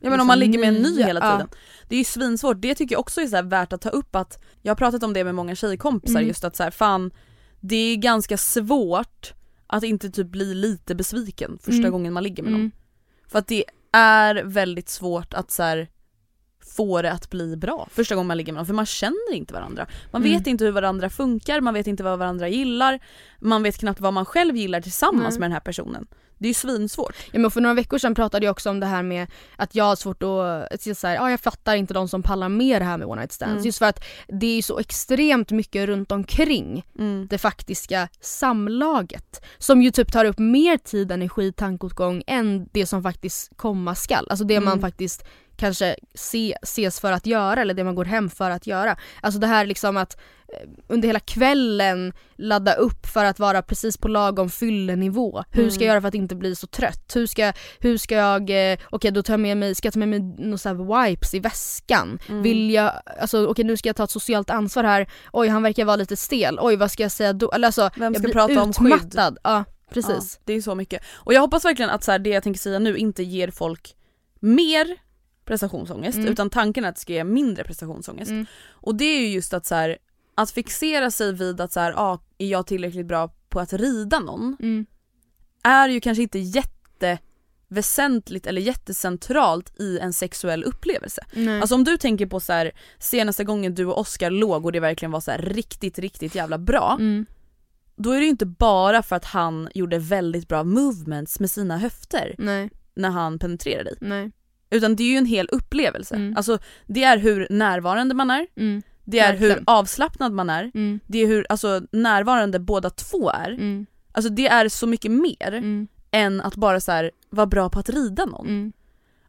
[SPEAKER 4] Ja men om man
[SPEAKER 3] liksom
[SPEAKER 4] ligger med en ny hela
[SPEAKER 3] ja.
[SPEAKER 4] tiden. Det är ju svinsvårt, det tycker jag också är så värt att ta upp att Jag har pratat om det med många tjejkompisar
[SPEAKER 3] Mm.
[SPEAKER 4] just att så här, fan Det är ganska svårt att inte typ bli lite besviken första
[SPEAKER 3] Mm.
[SPEAKER 4] gången man ligger med någon.
[SPEAKER 3] mm,
[SPEAKER 4] För att det är väldigt svårt att så här, få det att bli bra första gången man ligger med någon för man känner inte varandra. Man
[SPEAKER 3] Mm.
[SPEAKER 4] vet inte hur varandra funkar, man vet inte vad varandra gillar, man vet knappt vad man själv gillar tillsammans
[SPEAKER 3] Nej.
[SPEAKER 4] med den här personen. Det är ju svinsvårt.
[SPEAKER 3] Ja, men för några veckor sedan pratade jag också om det här med att jag har svårt att, så här, ja, jag fattar inte de som pallar med det här med one night stands.
[SPEAKER 4] Mm.
[SPEAKER 3] Just för att det är så extremt mycket runt omkring
[SPEAKER 4] Mm.
[SPEAKER 3] det faktiska samlaget. Som ju typ tar upp mer tid, energi, tankeåtgång än det som faktiskt komma skall. Alltså det man
[SPEAKER 4] Mm.
[SPEAKER 3] faktiskt kanske se, ses för att göra eller det man går hem för att göra. Alltså det här liksom att eh, under hela kvällen ladda upp för att vara precis på lagom fyllenivå. Hur ska
[SPEAKER 4] Mm.
[SPEAKER 3] jag göra för att inte bli så trött? Hur ska, hur ska jag, eh, okej då tar jag med mig, ska jag ta med mig några wipes i väskan?
[SPEAKER 4] Mm.
[SPEAKER 3] Vill jag, alltså okej nu ska jag ta ett socialt ansvar här, oj han verkar vara lite stel, oj vad ska jag säga då? Eller alltså,
[SPEAKER 4] Vem
[SPEAKER 3] jag
[SPEAKER 4] ska
[SPEAKER 3] blir
[SPEAKER 4] prata om skydd?
[SPEAKER 3] utmattad. Ja precis.
[SPEAKER 4] Ja, det är så mycket. Och jag hoppas verkligen att så här, det jag tänker säga nu inte ger folk mer prestationsångest
[SPEAKER 3] Mm.
[SPEAKER 4] utan tanken är att det ska ge mindre prestationsångest.
[SPEAKER 3] Mm.
[SPEAKER 4] Och det är ju just att så här, att fixera sig vid att så här, ah, är jag tillräckligt bra på att rida någon?
[SPEAKER 3] Mm.
[SPEAKER 4] Är ju kanske inte jätteväsentligt eller jättecentralt i en sexuell upplevelse.
[SPEAKER 3] Nej.
[SPEAKER 4] Alltså om du tänker på så här, senaste gången du och Oscar låg och det verkligen var så här riktigt riktigt jävla bra.
[SPEAKER 3] mm.
[SPEAKER 4] Då är det ju inte bara för att han gjorde väldigt bra movements med sina höfter
[SPEAKER 3] Nej,
[SPEAKER 4] när han penetrerade dig.
[SPEAKER 3] nej.
[SPEAKER 4] Utan det är ju en hel upplevelse.
[SPEAKER 3] Mm.
[SPEAKER 4] Alltså det är hur närvarande man är,
[SPEAKER 3] Mm.
[SPEAKER 4] det är hur
[SPEAKER 3] Verkligen.
[SPEAKER 4] avslappnad man är,
[SPEAKER 3] Mm.
[SPEAKER 4] det är hur alltså, närvarande båda två är.
[SPEAKER 3] Mm.
[SPEAKER 4] Alltså det är så mycket mer
[SPEAKER 3] Mm.
[SPEAKER 4] än att bara så här, vara bra på att rida någon.
[SPEAKER 3] Mm.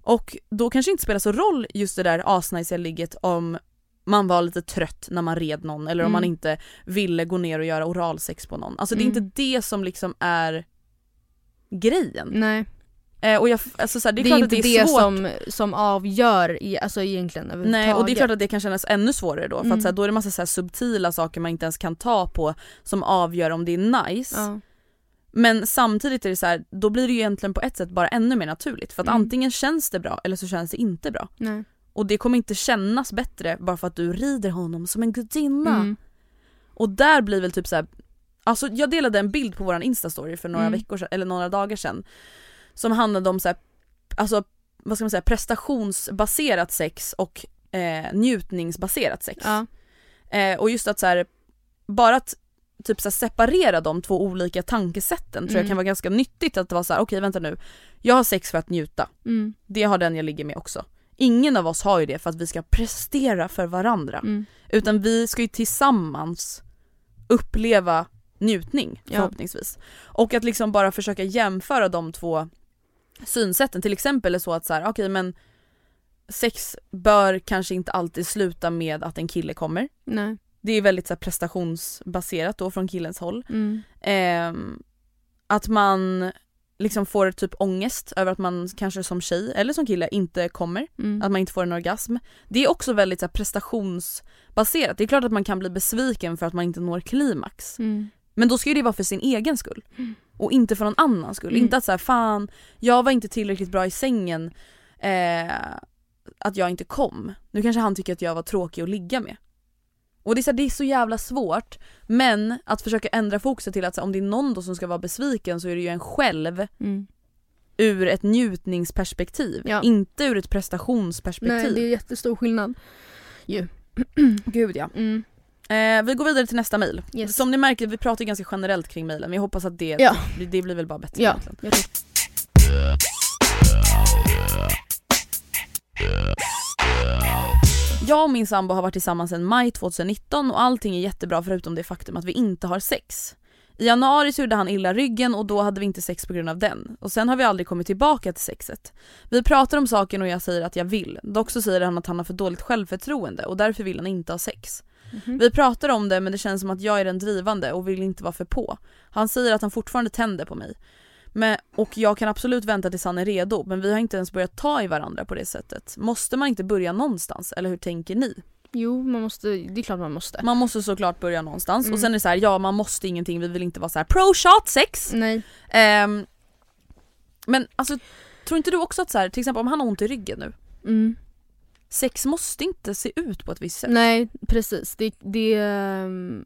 [SPEAKER 4] Och då kanske det inte spelar så roll just det där asnice ligget om man var lite trött när man red någon eller om
[SPEAKER 3] Mm.
[SPEAKER 4] man inte ville gå ner och göra oralsex på någon. Alltså det är
[SPEAKER 3] Mm.
[SPEAKER 4] inte det som liksom är grejen.
[SPEAKER 3] Nej.
[SPEAKER 4] Eh, och jag, alltså så här, det är,
[SPEAKER 3] Det är, inte
[SPEAKER 4] det är
[SPEAKER 3] det som, som avgör i, alltså egentligen överhuvudtaget.
[SPEAKER 4] Nej och det är klart att det kan kännas ännu svårare då för
[SPEAKER 3] Mm.
[SPEAKER 4] att så här, då är det massa så subtila saker man inte ens kan ta på som avgör om det är nice.
[SPEAKER 3] Ja.
[SPEAKER 4] Men samtidigt är det så här, då blir det ju egentligen på ett sätt bara ännu mer naturligt för att
[SPEAKER 3] Mm.
[SPEAKER 4] antingen känns det bra eller så känns det inte bra.
[SPEAKER 3] Nej.
[SPEAKER 4] Och det kommer inte kännas bättre bara för att du rider honom som en gudinna.
[SPEAKER 3] Mm.
[SPEAKER 4] Och där blir väl typ så här, alltså jag delade en bild på våran instastory för några
[SPEAKER 3] Mm.
[SPEAKER 4] veckor sedan, eller några dagar sedan. Som handlade om så här, alltså vad ska man säga, prestationsbaserat sex och eh, njutningsbaserat sex.
[SPEAKER 3] Ja.
[SPEAKER 4] Eh, och just att så här, bara att typ så separera de två olika tankesätten tror jag
[SPEAKER 3] Mm.
[SPEAKER 4] kan vara ganska nyttigt att det var så här: okej vänta nu, jag har sex för att njuta,
[SPEAKER 3] Mm.
[SPEAKER 4] det har den jag ligger med också. Ingen av oss har ju det för att vi ska prestera för varandra.
[SPEAKER 3] Mm.
[SPEAKER 4] Utan vi ska ju tillsammans uppleva njutning
[SPEAKER 3] Ja.
[SPEAKER 4] förhoppningsvis. Och att liksom bara försöka jämföra de två synsätten. Till exempel är så att så här, okej men sex bör kanske inte alltid sluta med att en kille kommer.
[SPEAKER 3] Nej.
[SPEAKER 4] Det är väldigt så här, prestationsbaserat då från killens håll.
[SPEAKER 3] Mm.
[SPEAKER 4] Ehm, att man liksom får typ ångest över att man kanske som tjej eller som kille inte kommer.
[SPEAKER 3] Mm.
[SPEAKER 4] Att man inte får en orgasm. Det är också väldigt så här, prestationsbaserat. Det är klart att man kan bli besviken för att man inte når klimax.
[SPEAKER 3] Mm.
[SPEAKER 4] Men då ska ju det vara för sin egen skull. Och inte för någon annans skull.
[SPEAKER 3] Mm.
[SPEAKER 4] Inte att säga fan, jag var inte tillräckligt bra i sängen. Eh, att jag inte kom. Nu kanske han tycker att jag var tråkig att ligga med. Och det är, så här, det är så jävla svårt. Men att försöka ändra fokuset till att så här, om det är någon då som ska vara besviken så är det ju en själv
[SPEAKER 3] Mm.
[SPEAKER 4] ur ett njutningsperspektiv.
[SPEAKER 3] Ja.
[SPEAKER 4] Inte ur ett prestationsperspektiv.
[SPEAKER 3] Nej det är jättestor skillnad. Ju.
[SPEAKER 4] Gud ja.
[SPEAKER 3] Mm.
[SPEAKER 4] Eh, vi går vidare till nästa mail.
[SPEAKER 3] Yes.
[SPEAKER 4] Som ni märker, vi pratar ju ganska generellt kring men jag hoppas att det,
[SPEAKER 3] Ja.
[SPEAKER 4] det, det blir väl bara bättre
[SPEAKER 3] Ja, Jag
[SPEAKER 4] och min sambo har varit tillsammans sedan maj 2019 och allting är jättebra förutom det faktum att vi inte har sex. I januari så gjorde han illa ryggen och då hade vi inte sex på grund av den. Och sen har vi aldrig kommit tillbaka till sexet. Vi pratar om saken och jag säger att jag vill. Dock så säger han att han har för dåligt självförtroende och därför vill han inte ha sex. Vi pratar om det men det känns som att jag är den drivande och vill inte vara för på. Han säger att han fortfarande tänder på mig. Men, och jag kan absolut vänta tills han är redo men vi har inte ens börjat ta i varandra på det sättet. Måste man inte börja någonstans eller hur tänker ni?
[SPEAKER 3] Jo, man måste, det är klart man måste.
[SPEAKER 4] Man måste såklart börja någonstans
[SPEAKER 3] Mm.
[SPEAKER 4] och sen är det så här, ja man måste ingenting, vi vill inte vara så här pro shot sex.
[SPEAKER 3] Nej.
[SPEAKER 4] Ehm, men alltså tror inte du också att så här, till exempel om han har ont i ryggen nu,
[SPEAKER 3] Mm.
[SPEAKER 4] Sex måste inte se ut på ett visst sätt.
[SPEAKER 3] Nej precis, det, det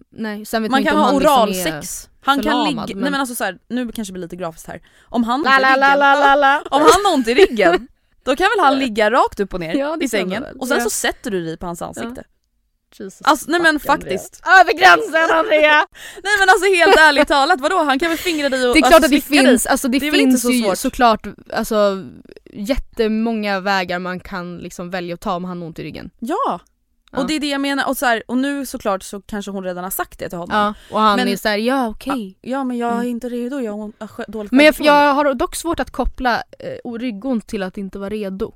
[SPEAKER 3] nej. Sen vet
[SPEAKER 4] Man kan ha
[SPEAKER 3] liksom
[SPEAKER 4] oralsex, han kan ligga, nej
[SPEAKER 3] men-
[SPEAKER 4] men alltså så här, nu kanske det blir lite grafiskt här. Om han,
[SPEAKER 3] La,
[SPEAKER 4] har ont i
[SPEAKER 3] la, la,
[SPEAKER 4] ryggen,
[SPEAKER 3] la, la, la.
[SPEAKER 4] om han har ont i ryggen då kan väl han ligga rakt upp och ner
[SPEAKER 3] Ja,
[SPEAKER 4] i sängen och sen
[SPEAKER 3] Ja.
[SPEAKER 4] så sätter du dig på hans ansikte.
[SPEAKER 3] Jesus
[SPEAKER 4] Alltså nej men
[SPEAKER 3] fuck, Andrea.
[SPEAKER 4] faktiskt.
[SPEAKER 3] Över gränsen Andrea!
[SPEAKER 4] Nej men alltså helt ärligt talat, vadå han kan väl fingra dig och
[SPEAKER 3] Det är
[SPEAKER 4] alltså,
[SPEAKER 3] klart att det
[SPEAKER 4] slicka dig.
[SPEAKER 3] finns, alltså det,
[SPEAKER 4] Det
[SPEAKER 3] finns
[SPEAKER 4] så
[SPEAKER 3] ju
[SPEAKER 4] svårt?
[SPEAKER 3] såklart alltså, jättemånga vägar man kan liksom välja att ta om han har ont i ryggen.
[SPEAKER 4] Ja!
[SPEAKER 3] Ja.
[SPEAKER 4] Och det är det jag menar, och, så här, och nu såklart så kanske hon redan har sagt det till honom.
[SPEAKER 3] Ja, och han
[SPEAKER 4] Men-
[SPEAKER 3] är såhär, ja okej.
[SPEAKER 4] Ja men jag är
[SPEAKER 3] Mm.
[SPEAKER 4] inte redo, jag har dåligt
[SPEAKER 3] Men jag, jag har dock svårt att koppla eh, ryggont till att inte vara redo.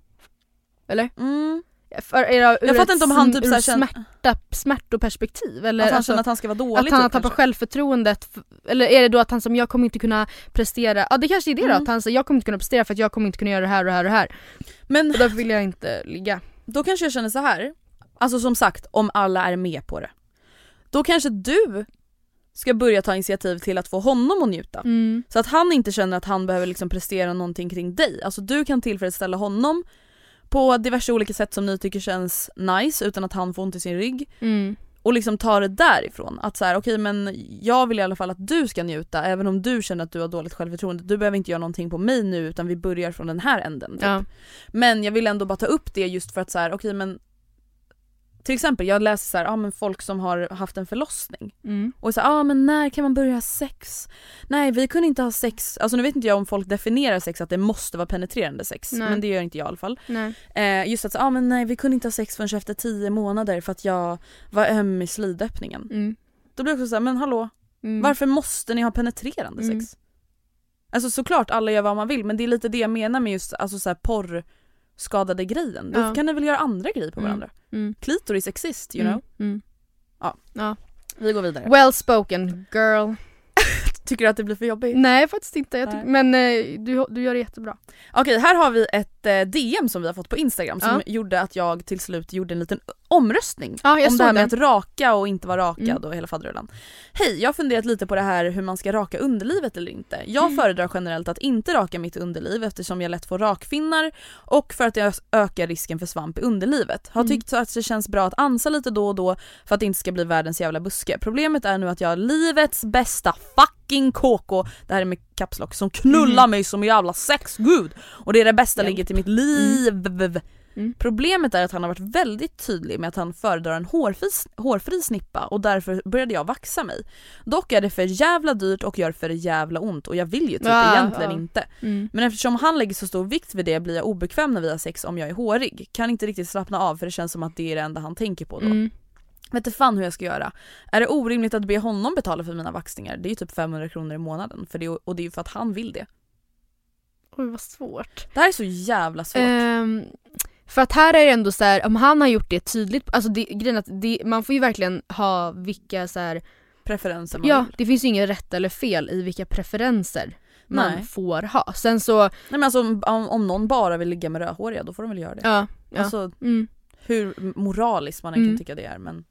[SPEAKER 3] Eller?
[SPEAKER 4] Mm.
[SPEAKER 3] För, ur
[SPEAKER 4] Jag fattar inte om han typ
[SPEAKER 3] ur
[SPEAKER 4] känner
[SPEAKER 3] smärta, smärtoperspektiv eller
[SPEAKER 4] att han
[SPEAKER 3] alltså,
[SPEAKER 4] känner att han ska vara dålig.
[SPEAKER 3] att han har
[SPEAKER 4] typ,
[SPEAKER 3] tappat självförtroendet, eller är det då att han som jag kommer inte kunna prestera, ja det kanske är det då,
[SPEAKER 4] Mm.
[SPEAKER 3] att han säger jag kommer inte kunna prestera för att jag kommer inte kunna göra det här och det här och det här.
[SPEAKER 4] Men
[SPEAKER 3] Och därför vill jag inte ligga.
[SPEAKER 4] då kanske jag känner så här. alltså som sagt om alla är med på det. Då kanske du ska börja ta initiativ till att få honom att njuta.
[SPEAKER 3] Mm.
[SPEAKER 4] Så att han inte känner att han behöver liksom prestera någonting kring dig. Alltså du kan tillfredsställa honom på diverse olika sätt som ni tycker känns nice utan att han får ont i sin rygg.
[SPEAKER 3] Mm.
[SPEAKER 4] Och liksom ta det därifrån. Att så här, okej men jag vill i alla fall att du ska njuta även om du känner att du har dåligt självförtroende. Du behöver inte göra någonting på mig nu utan vi börjar från den här änden. Typ.
[SPEAKER 3] Ja.
[SPEAKER 4] Men jag vill ändå bara ta upp det just för att så här, okej men till exempel jag läser så här, ah, men folk som har haft en förlossning
[SPEAKER 3] Mm.
[SPEAKER 4] och så här, ah, men när kan man börja ha sex? Nej vi kunde inte ha sex, alltså nu vet inte jag om folk definierar sex att det måste vara penetrerande sex
[SPEAKER 3] Nej.
[SPEAKER 4] men det gör inte jag i alla fall.
[SPEAKER 3] Nej.
[SPEAKER 4] Eh, just att så, ah, men nej vi kunde inte ha sex förrän efter tio månader för att jag var öm i slidöppningen.
[SPEAKER 3] Mm.
[SPEAKER 4] Då blir jag också såhär, men hallå
[SPEAKER 3] Mm.
[SPEAKER 4] varför måste ni ha penetrerande
[SPEAKER 3] Mm.
[SPEAKER 4] sex? Alltså såklart alla gör vad man vill men det är lite det jag menar med just alltså, så här, porrskadade grejen. Då
[SPEAKER 3] Ja.
[SPEAKER 4] kan ni väl göra andra grejer på
[SPEAKER 3] Mm.
[SPEAKER 4] varandra.
[SPEAKER 3] Mm.
[SPEAKER 4] Klitoris exist you
[SPEAKER 3] Mm.
[SPEAKER 4] know.
[SPEAKER 3] Mm.
[SPEAKER 4] Ja.
[SPEAKER 3] ja.
[SPEAKER 4] Vi går vidare.
[SPEAKER 3] Well spoken girl.
[SPEAKER 4] Tycker du att det blir för jobbigt?
[SPEAKER 3] Nej faktiskt inte, jag tyck- men eh, du, du gör det jättebra.
[SPEAKER 4] Okej här har vi ett eh, DM som vi har fått på Instagram som gjorde att jag till slut gjorde en liten omröstning
[SPEAKER 3] Ja, jag
[SPEAKER 4] om det
[SPEAKER 3] såg
[SPEAKER 4] här med
[SPEAKER 3] den.
[SPEAKER 4] att raka och inte vara rakad
[SPEAKER 3] Mm.
[SPEAKER 4] och hela faderullan. Hej, jag har funderat lite på det här hur man ska raka underlivet eller inte. Jag
[SPEAKER 3] Mm.
[SPEAKER 4] föredrar generellt att inte raka mitt underliv eftersom jag lätt får rakfinnar och för att det ökar risken för svamp i underlivet. Har
[SPEAKER 3] Mm.
[SPEAKER 4] tyckt att det känns bra att ansa lite då och då för att det inte ska bli världens jävla buske. Problemet är nu att jag har livets bästa fucking KK, det här är med kapslock, som knullar
[SPEAKER 3] Mhm.
[SPEAKER 4] mig som en jävla sexgud och det är det bästa
[SPEAKER 3] Hjälp.
[SPEAKER 4] ligget i mitt liv.
[SPEAKER 3] Mm.
[SPEAKER 4] Problemet är att han har varit väldigt tydlig med att han föredrar en hårfri, hårfri snippa och därför började jag vaxa mig. Dock är det för jävla dyrt och gör för jävla ont och jag vill ju typ
[SPEAKER 3] Ja,
[SPEAKER 4] egentligen
[SPEAKER 3] ja.
[SPEAKER 4] inte.
[SPEAKER 3] Mm.
[SPEAKER 4] Men eftersom han lägger så stor vikt vid det blir jag obekväm när vi har sex om jag är hårig. Kan inte riktigt slappna av för det känns som att det är det enda han tänker på då.
[SPEAKER 3] Mm.
[SPEAKER 4] Vet inte fan hur jag ska göra. Är det orimligt att be honom betala för mina vaxningar? Det är ju typ 500 kronor i månaden för det, och det är ju för att han vill det.
[SPEAKER 3] Oj vad svårt.
[SPEAKER 4] Det här är så jävla svårt.
[SPEAKER 3] Ehm, för att här är det ändå så här, om han har gjort det tydligt, alltså det, grejen att det, man får ju verkligen ha vilka så här,
[SPEAKER 4] Preferenser man
[SPEAKER 3] ja
[SPEAKER 4] vill.
[SPEAKER 3] det finns ju inget rätt eller fel i vilka preferenser man
[SPEAKER 4] Nej.
[SPEAKER 3] får ha. Sen så,
[SPEAKER 4] Nej men alltså om, om, någon bara vill ligga med rödhåriga då får de väl göra det.
[SPEAKER 3] ja. ja.
[SPEAKER 4] Alltså
[SPEAKER 3] mm.
[SPEAKER 4] hur moraliskt man än
[SPEAKER 3] Mm.
[SPEAKER 4] kan tycka det är men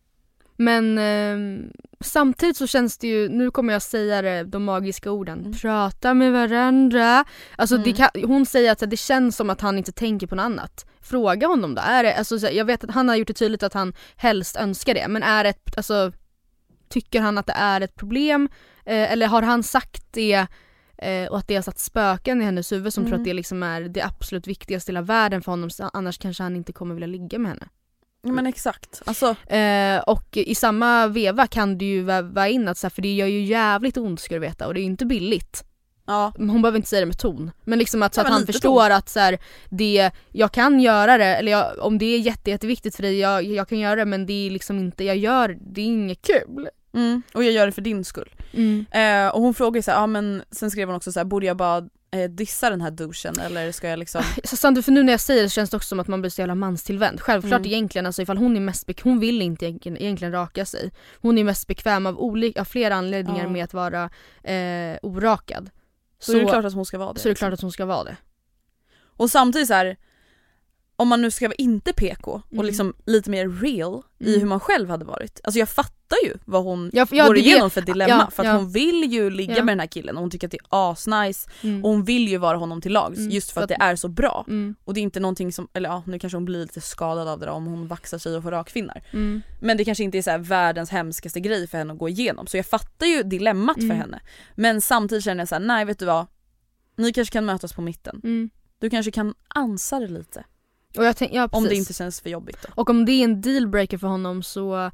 [SPEAKER 3] Men ehm, samtidigt så känns det ju, nu kommer jag säga det, de magiska orden,
[SPEAKER 4] Mm.
[SPEAKER 3] prata med varandra. Alltså
[SPEAKER 4] Mm.
[SPEAKER 3] kan, hon säger att det känns som att han inte tänker på något annat. Fråga honom då, är det, alltså, jag vet att han har gjort det tydligt att han helst önskar det, men är det, alltså tycker han att det är ett problem? Eh, eller har han sagt det eh, och att det har satt spöken i hennes huvud som tror
[SPEAKER 4] Mm.
[SPEAKER 3] att det liksom är det absolut viktigaste i hela världen för honom, annars kanske han inte kommer vilja ligga med henne.
[SPEAKER 4] Men exakt. Alltså,
[SPEAKER 3] Eh, och i samma veva kan du ju väva in att så här, för det gör ju jävligt ont ska du veta och det är ju inte billigt.
[SPEAKER 4] ja.
[SPEAKER 3] Hon behöver inte säga det med ton. Men liksom att, så
[SPEAKER 4] Ja,
[SPEAKER 3] att han förstår att så här, det, jag kan göra det, eller jag, om det är jätte, jätteviktigt för dig, jag, jag kan göra det men det är liksom inte, jag gör, det är inget kul.
[SPEAKER 4] Mm. Och jag gör det för din skull. Eh, och hon frågar så här, ja men sen skrev hon också så här, borde jag bara eh, dissa den här douchen eller ska jag liksom
[SPEAKER 3] Så Samtidigt för nu när jag säger det så känns det också som att man blir så jävla manstillvänd. Självklart
[SPEAKER 4] Mm.
[SPEAKER 3] egentligen, alltså ifall hon är mest bek- hon vill inte egentligen, egentligen raka sig. Hon är mest bekväm av, olika, av flera anledningar
[SPEAKER 4] Ja.
[SPEAKER 3] med att vara eh, orakad.
[SPEAKER 4] så, är det klart att hon ska vara det.
[SPEAKER 3] så är det
[SPEAKER 4] liksom.
[SPEAKER 3] klart att hon ska vara det.
[SPEAKER 4] Och samtidigt så här. Om man nu ska vara inte PK och
[SPEAKER 3] Mm.
[SPEAKER 4] liksom lite mer real i
[SPEAKER 3] Mm.
[SPEAKER 4] hur man själv hade varit. Alltså jag fattar ju vad hon
[SPEAKER 3] Ja, för- ja,
[SPEAKER 4] går igenom för dilemma
[SPEAKER 3] ja,
[SPEAKER 4] för att hon vill ju ligga med den här killen och hon tycker att det är asnice
[SPEAKER 3] Mm.
[SPEAKER 4] och hon vill ju vara honom till lags
[SPEAKER 3] Mm,
[SPEAKER 4] just för att det är så bra.
[SPEAKER 3] Mm,
[SPEAKER 4] Och det är inte någonting som, eller ja nu kanske hon blir lite skadad av det då, om hon vaxar sig och får rakfinnar. Men det kanske inte är så världens hemskaste grej för henne att gå igenom så jag fattar ju dilemmat för henne. Men samtidigt känner jag så här: nej vet du vad? Ni kanske kan mötas på mitten. Du kanske kan ansa det lite.
[SPEAKER 3] Och tänk, ja,
[SPEAKER 4] Om det inte känns för jobbigt då.
[SPEAKER 3] Och om det är en dealbreaker för honom så... eh,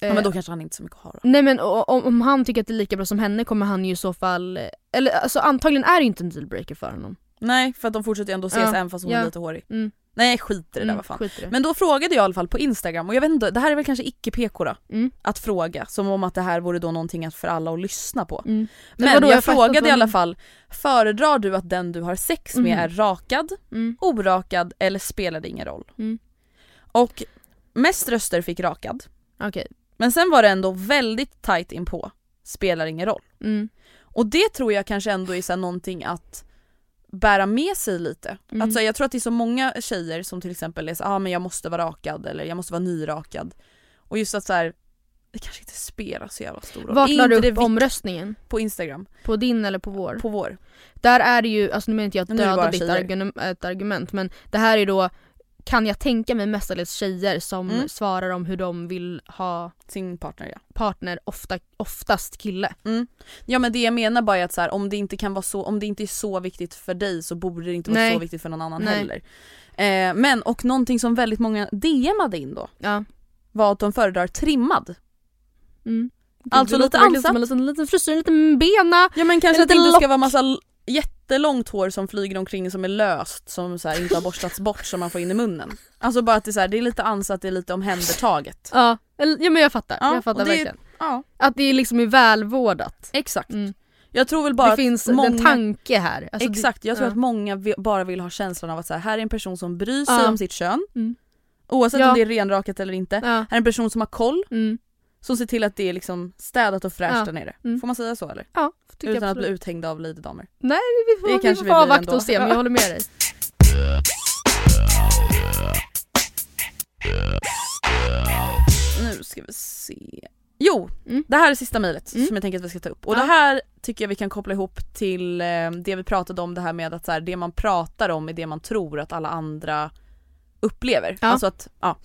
[SPEAKER 4] Ja, men då kanske han inte så mycket att ha då.
[SPEAKER 3] Nej men o- om, om han tycker att det är lika bra som henne kommer han ju i så fall... Eller alltså antagligen är det inte en dealbreaker för honom.
[SPEAKER 4] Nej för att de fortsätter ändå ses
[SPEAKER 3] Ja,
[SPEAKER 4] även fast hon
[SPEAKER 3] ja.
[SPEAKER 4] är lite hårig.
[SPEAKER 3] Mm.
[SPEAKER 4] Nej skit i det där
[SPEAKER 3] Mm,
[SPEAKER 4] vad fan. Men då frågade jag i alla fall på instagram och jag vet inte, det här är väl kanske icke PK då?
[SPEAKER 3] Mm.
[SPEAKER 4] Att fråga, som om att det här vore då någonting att för alla att lyssna på.
[SPEAKER 3] Mm.
[SPEAKER 4] Men jag,
[SPEAKER 3] jag
[SPEAKER 4] frågade
[SPEAKER 3] inte
[SPEAKER 4] i alla fall, föredrar du att den du har sex med
[SPEAKER 3] Mhm.
[SPEAKER 4] är rakad,
[SPEAKER 3] Mm.
[SPEAKER 4] orakad eller spelar det ingen roll?
[SPEAKER 3] Mm.
[SPEAKER 4] Och mest röster fick rakad,
[SPEAKER 3] Okej.
[SPEAKER 4] men sen var det ändå väldigt tight inpå, spelar ingen roll.
[SPEAKER 3] Mm.
[SPEAKER 4] Och det tror jag kanske ändå är så någonting att bära med sig lite.
[SPEAKER 3] Mm.
[SPEAKER 4] Alltså jag tror att det är så många tjejer som till exempel är så ah, men jag måste vara rakad eller jag måste vara nyrakad. Och just att så här, det kanske inte spelar så jävla stor roll.
[SPEAKER 3] Vart la du upp omröstningen?
[SPEAKER 4] På Instagram,
[SPEAKER 3] På din eller på vår?
[SPEAKER 4] på vår.
[SPEAKER 3] Där är det ju, alltså nu menar inte jag att döda ditt argument, argument men det här är då kan jag tänka mig mestadels tjejer som
[SPEAKER 4] Mm.
[SPEAKER 3] svarar om hur de vill ha
[SPEAKER 4] Sin partner ja.
[SPEAKER 3] partner, ofta, oftast kille.
[SPEAKER 4] Ja men det jag menar bara är att så här, om det inte kan vara så, om det inte är så viktigt för dig så borde det inte vara
[SPEAKER 3] Nej.
[SPEAKER 4] så viktigt för någon annan
[SPEAKER 3] Nej.
[SPEAKER 4] heller. Eh, men och någonting som väldigt många DMade in då
[SPEAKER 3] Ja.
[SPEAKER 4] var att de föredrar trimmad.
[SPEAKER 3] Mm.
[SPEAKER 4] Alltså lite
[SPEAKER 3] verkligen som en liten, liten frisyr, en liten bena.
[SPEAKER 4] Ja men kanske att det inte ska vara massa jättelångt hår som flyger omkring som är löst som så här, inte har borstats bort som man får in i munnen. Alltså bara att det är, så här, det är lite ansatt, det är lite omhändertaget.
[SPEAKER 3] Ja, ja men jag fattar.
[SPEAKER 4] Ja,
[SPEAKER 3] jag fattar
[SPEAKER 4] det
[SPEAKER 3] verkligen.
[SPEAKER 4] Ja,
[SPEAKER 3] Att det liksom är välvårdat.
[SPEAKER 4] exakt.
[SPEAKER 3] Mm.
[SPEAKER 4] Jag tror väl bara
[SPEAKER 3] det
[SPEAKER 4] att
[SPEAKER 3] finns
[SPEAKER 4] många...
[SPEAKER 3] en tanke här. Alltså, det-
[SPEAKER 4] Exakt, jag tror
[SPEAKER 3] ja.
[SPEAKER 4] att många bara vill ha känslan av att så här, här är en person som bryr sig
[SPEAKER 3] Ja.
[SPEAKER 4] om sitt kön.
[SPEAKER 3] Mm.
[SPEAKER 4] Oavsett om det är renrakat eller inte. Här är en person som har koll,
[SPEAKER 3] Mm.
[SPEAKER 4] Som ser till att det är liksom städat och fräscht
[SPEAKER 3] Ja.
[SPEAKER 4] där nere.
[SPEAKER 3] Mm.
[SPEAKER 4] Får man säga så eller?
[SPEAKER 3] Ja,
[SPEAKER 4] Utan
[SPEAKER 3] jag
[SPEAKER 4] att bli
[SPEAKER 3] absolut.
[SPEAKER 4] uthängd av lady damer.
[SPEAKER 3] Nej, vi får,
[SPEAKER 4] Det
[SPEAKER 3] vi
[SPEAKER 4] kanske
[SPEAKER 3] får
[SPEAKER 4] vi blir
[SPEAKER 3] avvakta och se men
[SPEAKER 4] Ja.
[SPEAKER 3] jag håller med dig.
[SPEAKER 4] Nu ska vi se. Jo,
[SPEAKER 3] Mm.
[SPEAKER 4] det här är sista mejlet
[SPEAKER 3] Mm.
[SPEAKER 4] som jag tänker att vi ska ta upp. Och
[SPEAKER 3] Ja.
[SPEAKER 4] det här tycker jag vi kan koppla ihop till eh, det vi pratade om det här med att så här, det man pratar om är det man tror att alla andra upplever.
[SPEAKER 3] Ja.
[SPEAKER 4] Alltså att, ja.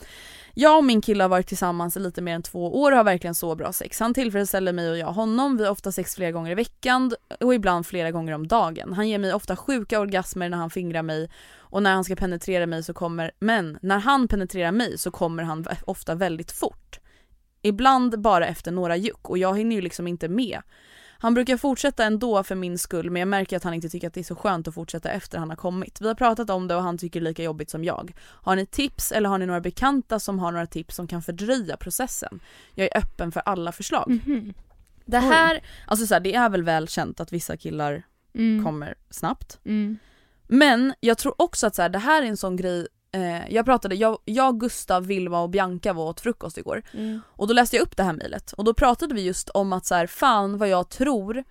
[SPEAKER 4] Jag och min kille har varit tillsammans i lite mer än två år och har verkligen så bra sex. Han tillfredsställer mig och jag honom. Vi har ofta sex flera gånger i veckan och ibland flera gånger om dagen. Han ger mig ofta sjuka orgasmer när han fingrar mig och när han ska penetrera mig så kommer, men när han penetrerar mig så kommer han ofta väldigt fort. Ibland bara efter några juck och jag hinner ju liksom inte med. Han brukar fortsätta ändå för min skull men jag märker att han inte tycker att det är så skönt att fortsätta efter han har kommit. Vi har pratat om det och han tycker det är lika jobbigt som jag. Har ni tips eller har ni några bekanta som har några tips som kan fördröja processen? Jag är öppen för alla förslag.
[SPEAKER 3] Mhm.
[SPEAKER 4] Det
[SPEAKER 3] Oj.
[SPEAKER 4] här, alltså så här, det är väl väl känt att vissa killar
[SPEAKER 3] Mm.
[SPEAKER 4] kommer snabbt.
[SPEAKER 3] Mm.
[SPEAKER 4] Men jag tror också att så här, det här är en sån grej eh, jag pratade, jag, jag, Gustav, Vilma och Bianca var åt frukost igår
[SPEAKER 3] Mm.
[SPEAKER 4] och då läste jag upp det här mejlet och då pratade vi just om att så här, fan vad jag tror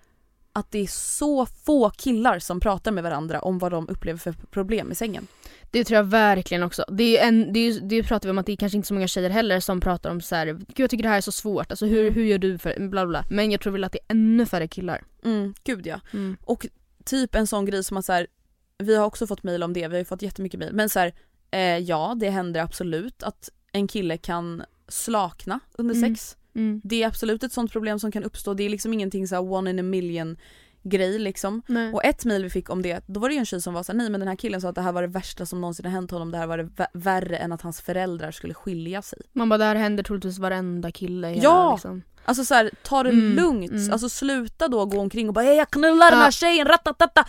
[SPEAKER 4] att det är så få killar som pratar med varandra om vad de upplever för problem i sängen.
[SPEAKER 3] Det tror jag verkligen också. Det, är en, det, är, det pratar vi om att det är kanske inte så många tjejer heller som pratar om så här, gud jag tycker det här är så svårt, alltså hur, hur gör du för bla bla. Men jag tror väl att det är ännu färre killar.
[SPEAKER 4] Mm, gud ja.
[SPEAKER 3] Mm.
[SPEAKER 4] Och typ en sån grej som att så här, vi har också fått mejl om det, vi har ju fått jättemycket mejl. Men så här, eh, ja det händer absolut att en kille kan slakna under
[SPEAKER 3] Mm.
[SPEAKER 4] sex.
[SPEAKER 3] Mm.
[SPEAKER 4] Det är absolut ett sånt problem som kan uppstå, det är liksom ingenting så one in a million grej liksom.
[SPEAKER 3] Nej.
[SPEAKER 4] Och ett mail vi fick om det, då var det ju en tjej som var såhär nej men den här killen sa att det här var det värsta som någonsin har hänt honom, det här var det vä- värre än att hans föräldrar skulle skilja sig.
[SPEAKER 3] Man bara det här händer troligtvis varenda kille i
[SPEAKER 4] Ja!
[SPEAKER 3] liksom.
[SPEAKER 4] Alltså såhär, ta det
[SPEAKER 3] Mm,
[SPEAKER 4] lugnt,
[SPEAKER 3] mm.
[SPEAKER 4] alltså sluta då gå omkring och bara "Hey, jag knullar den här
[SPEAKER 3] Ja.
[SPEAKER 4] tjejen, ratatata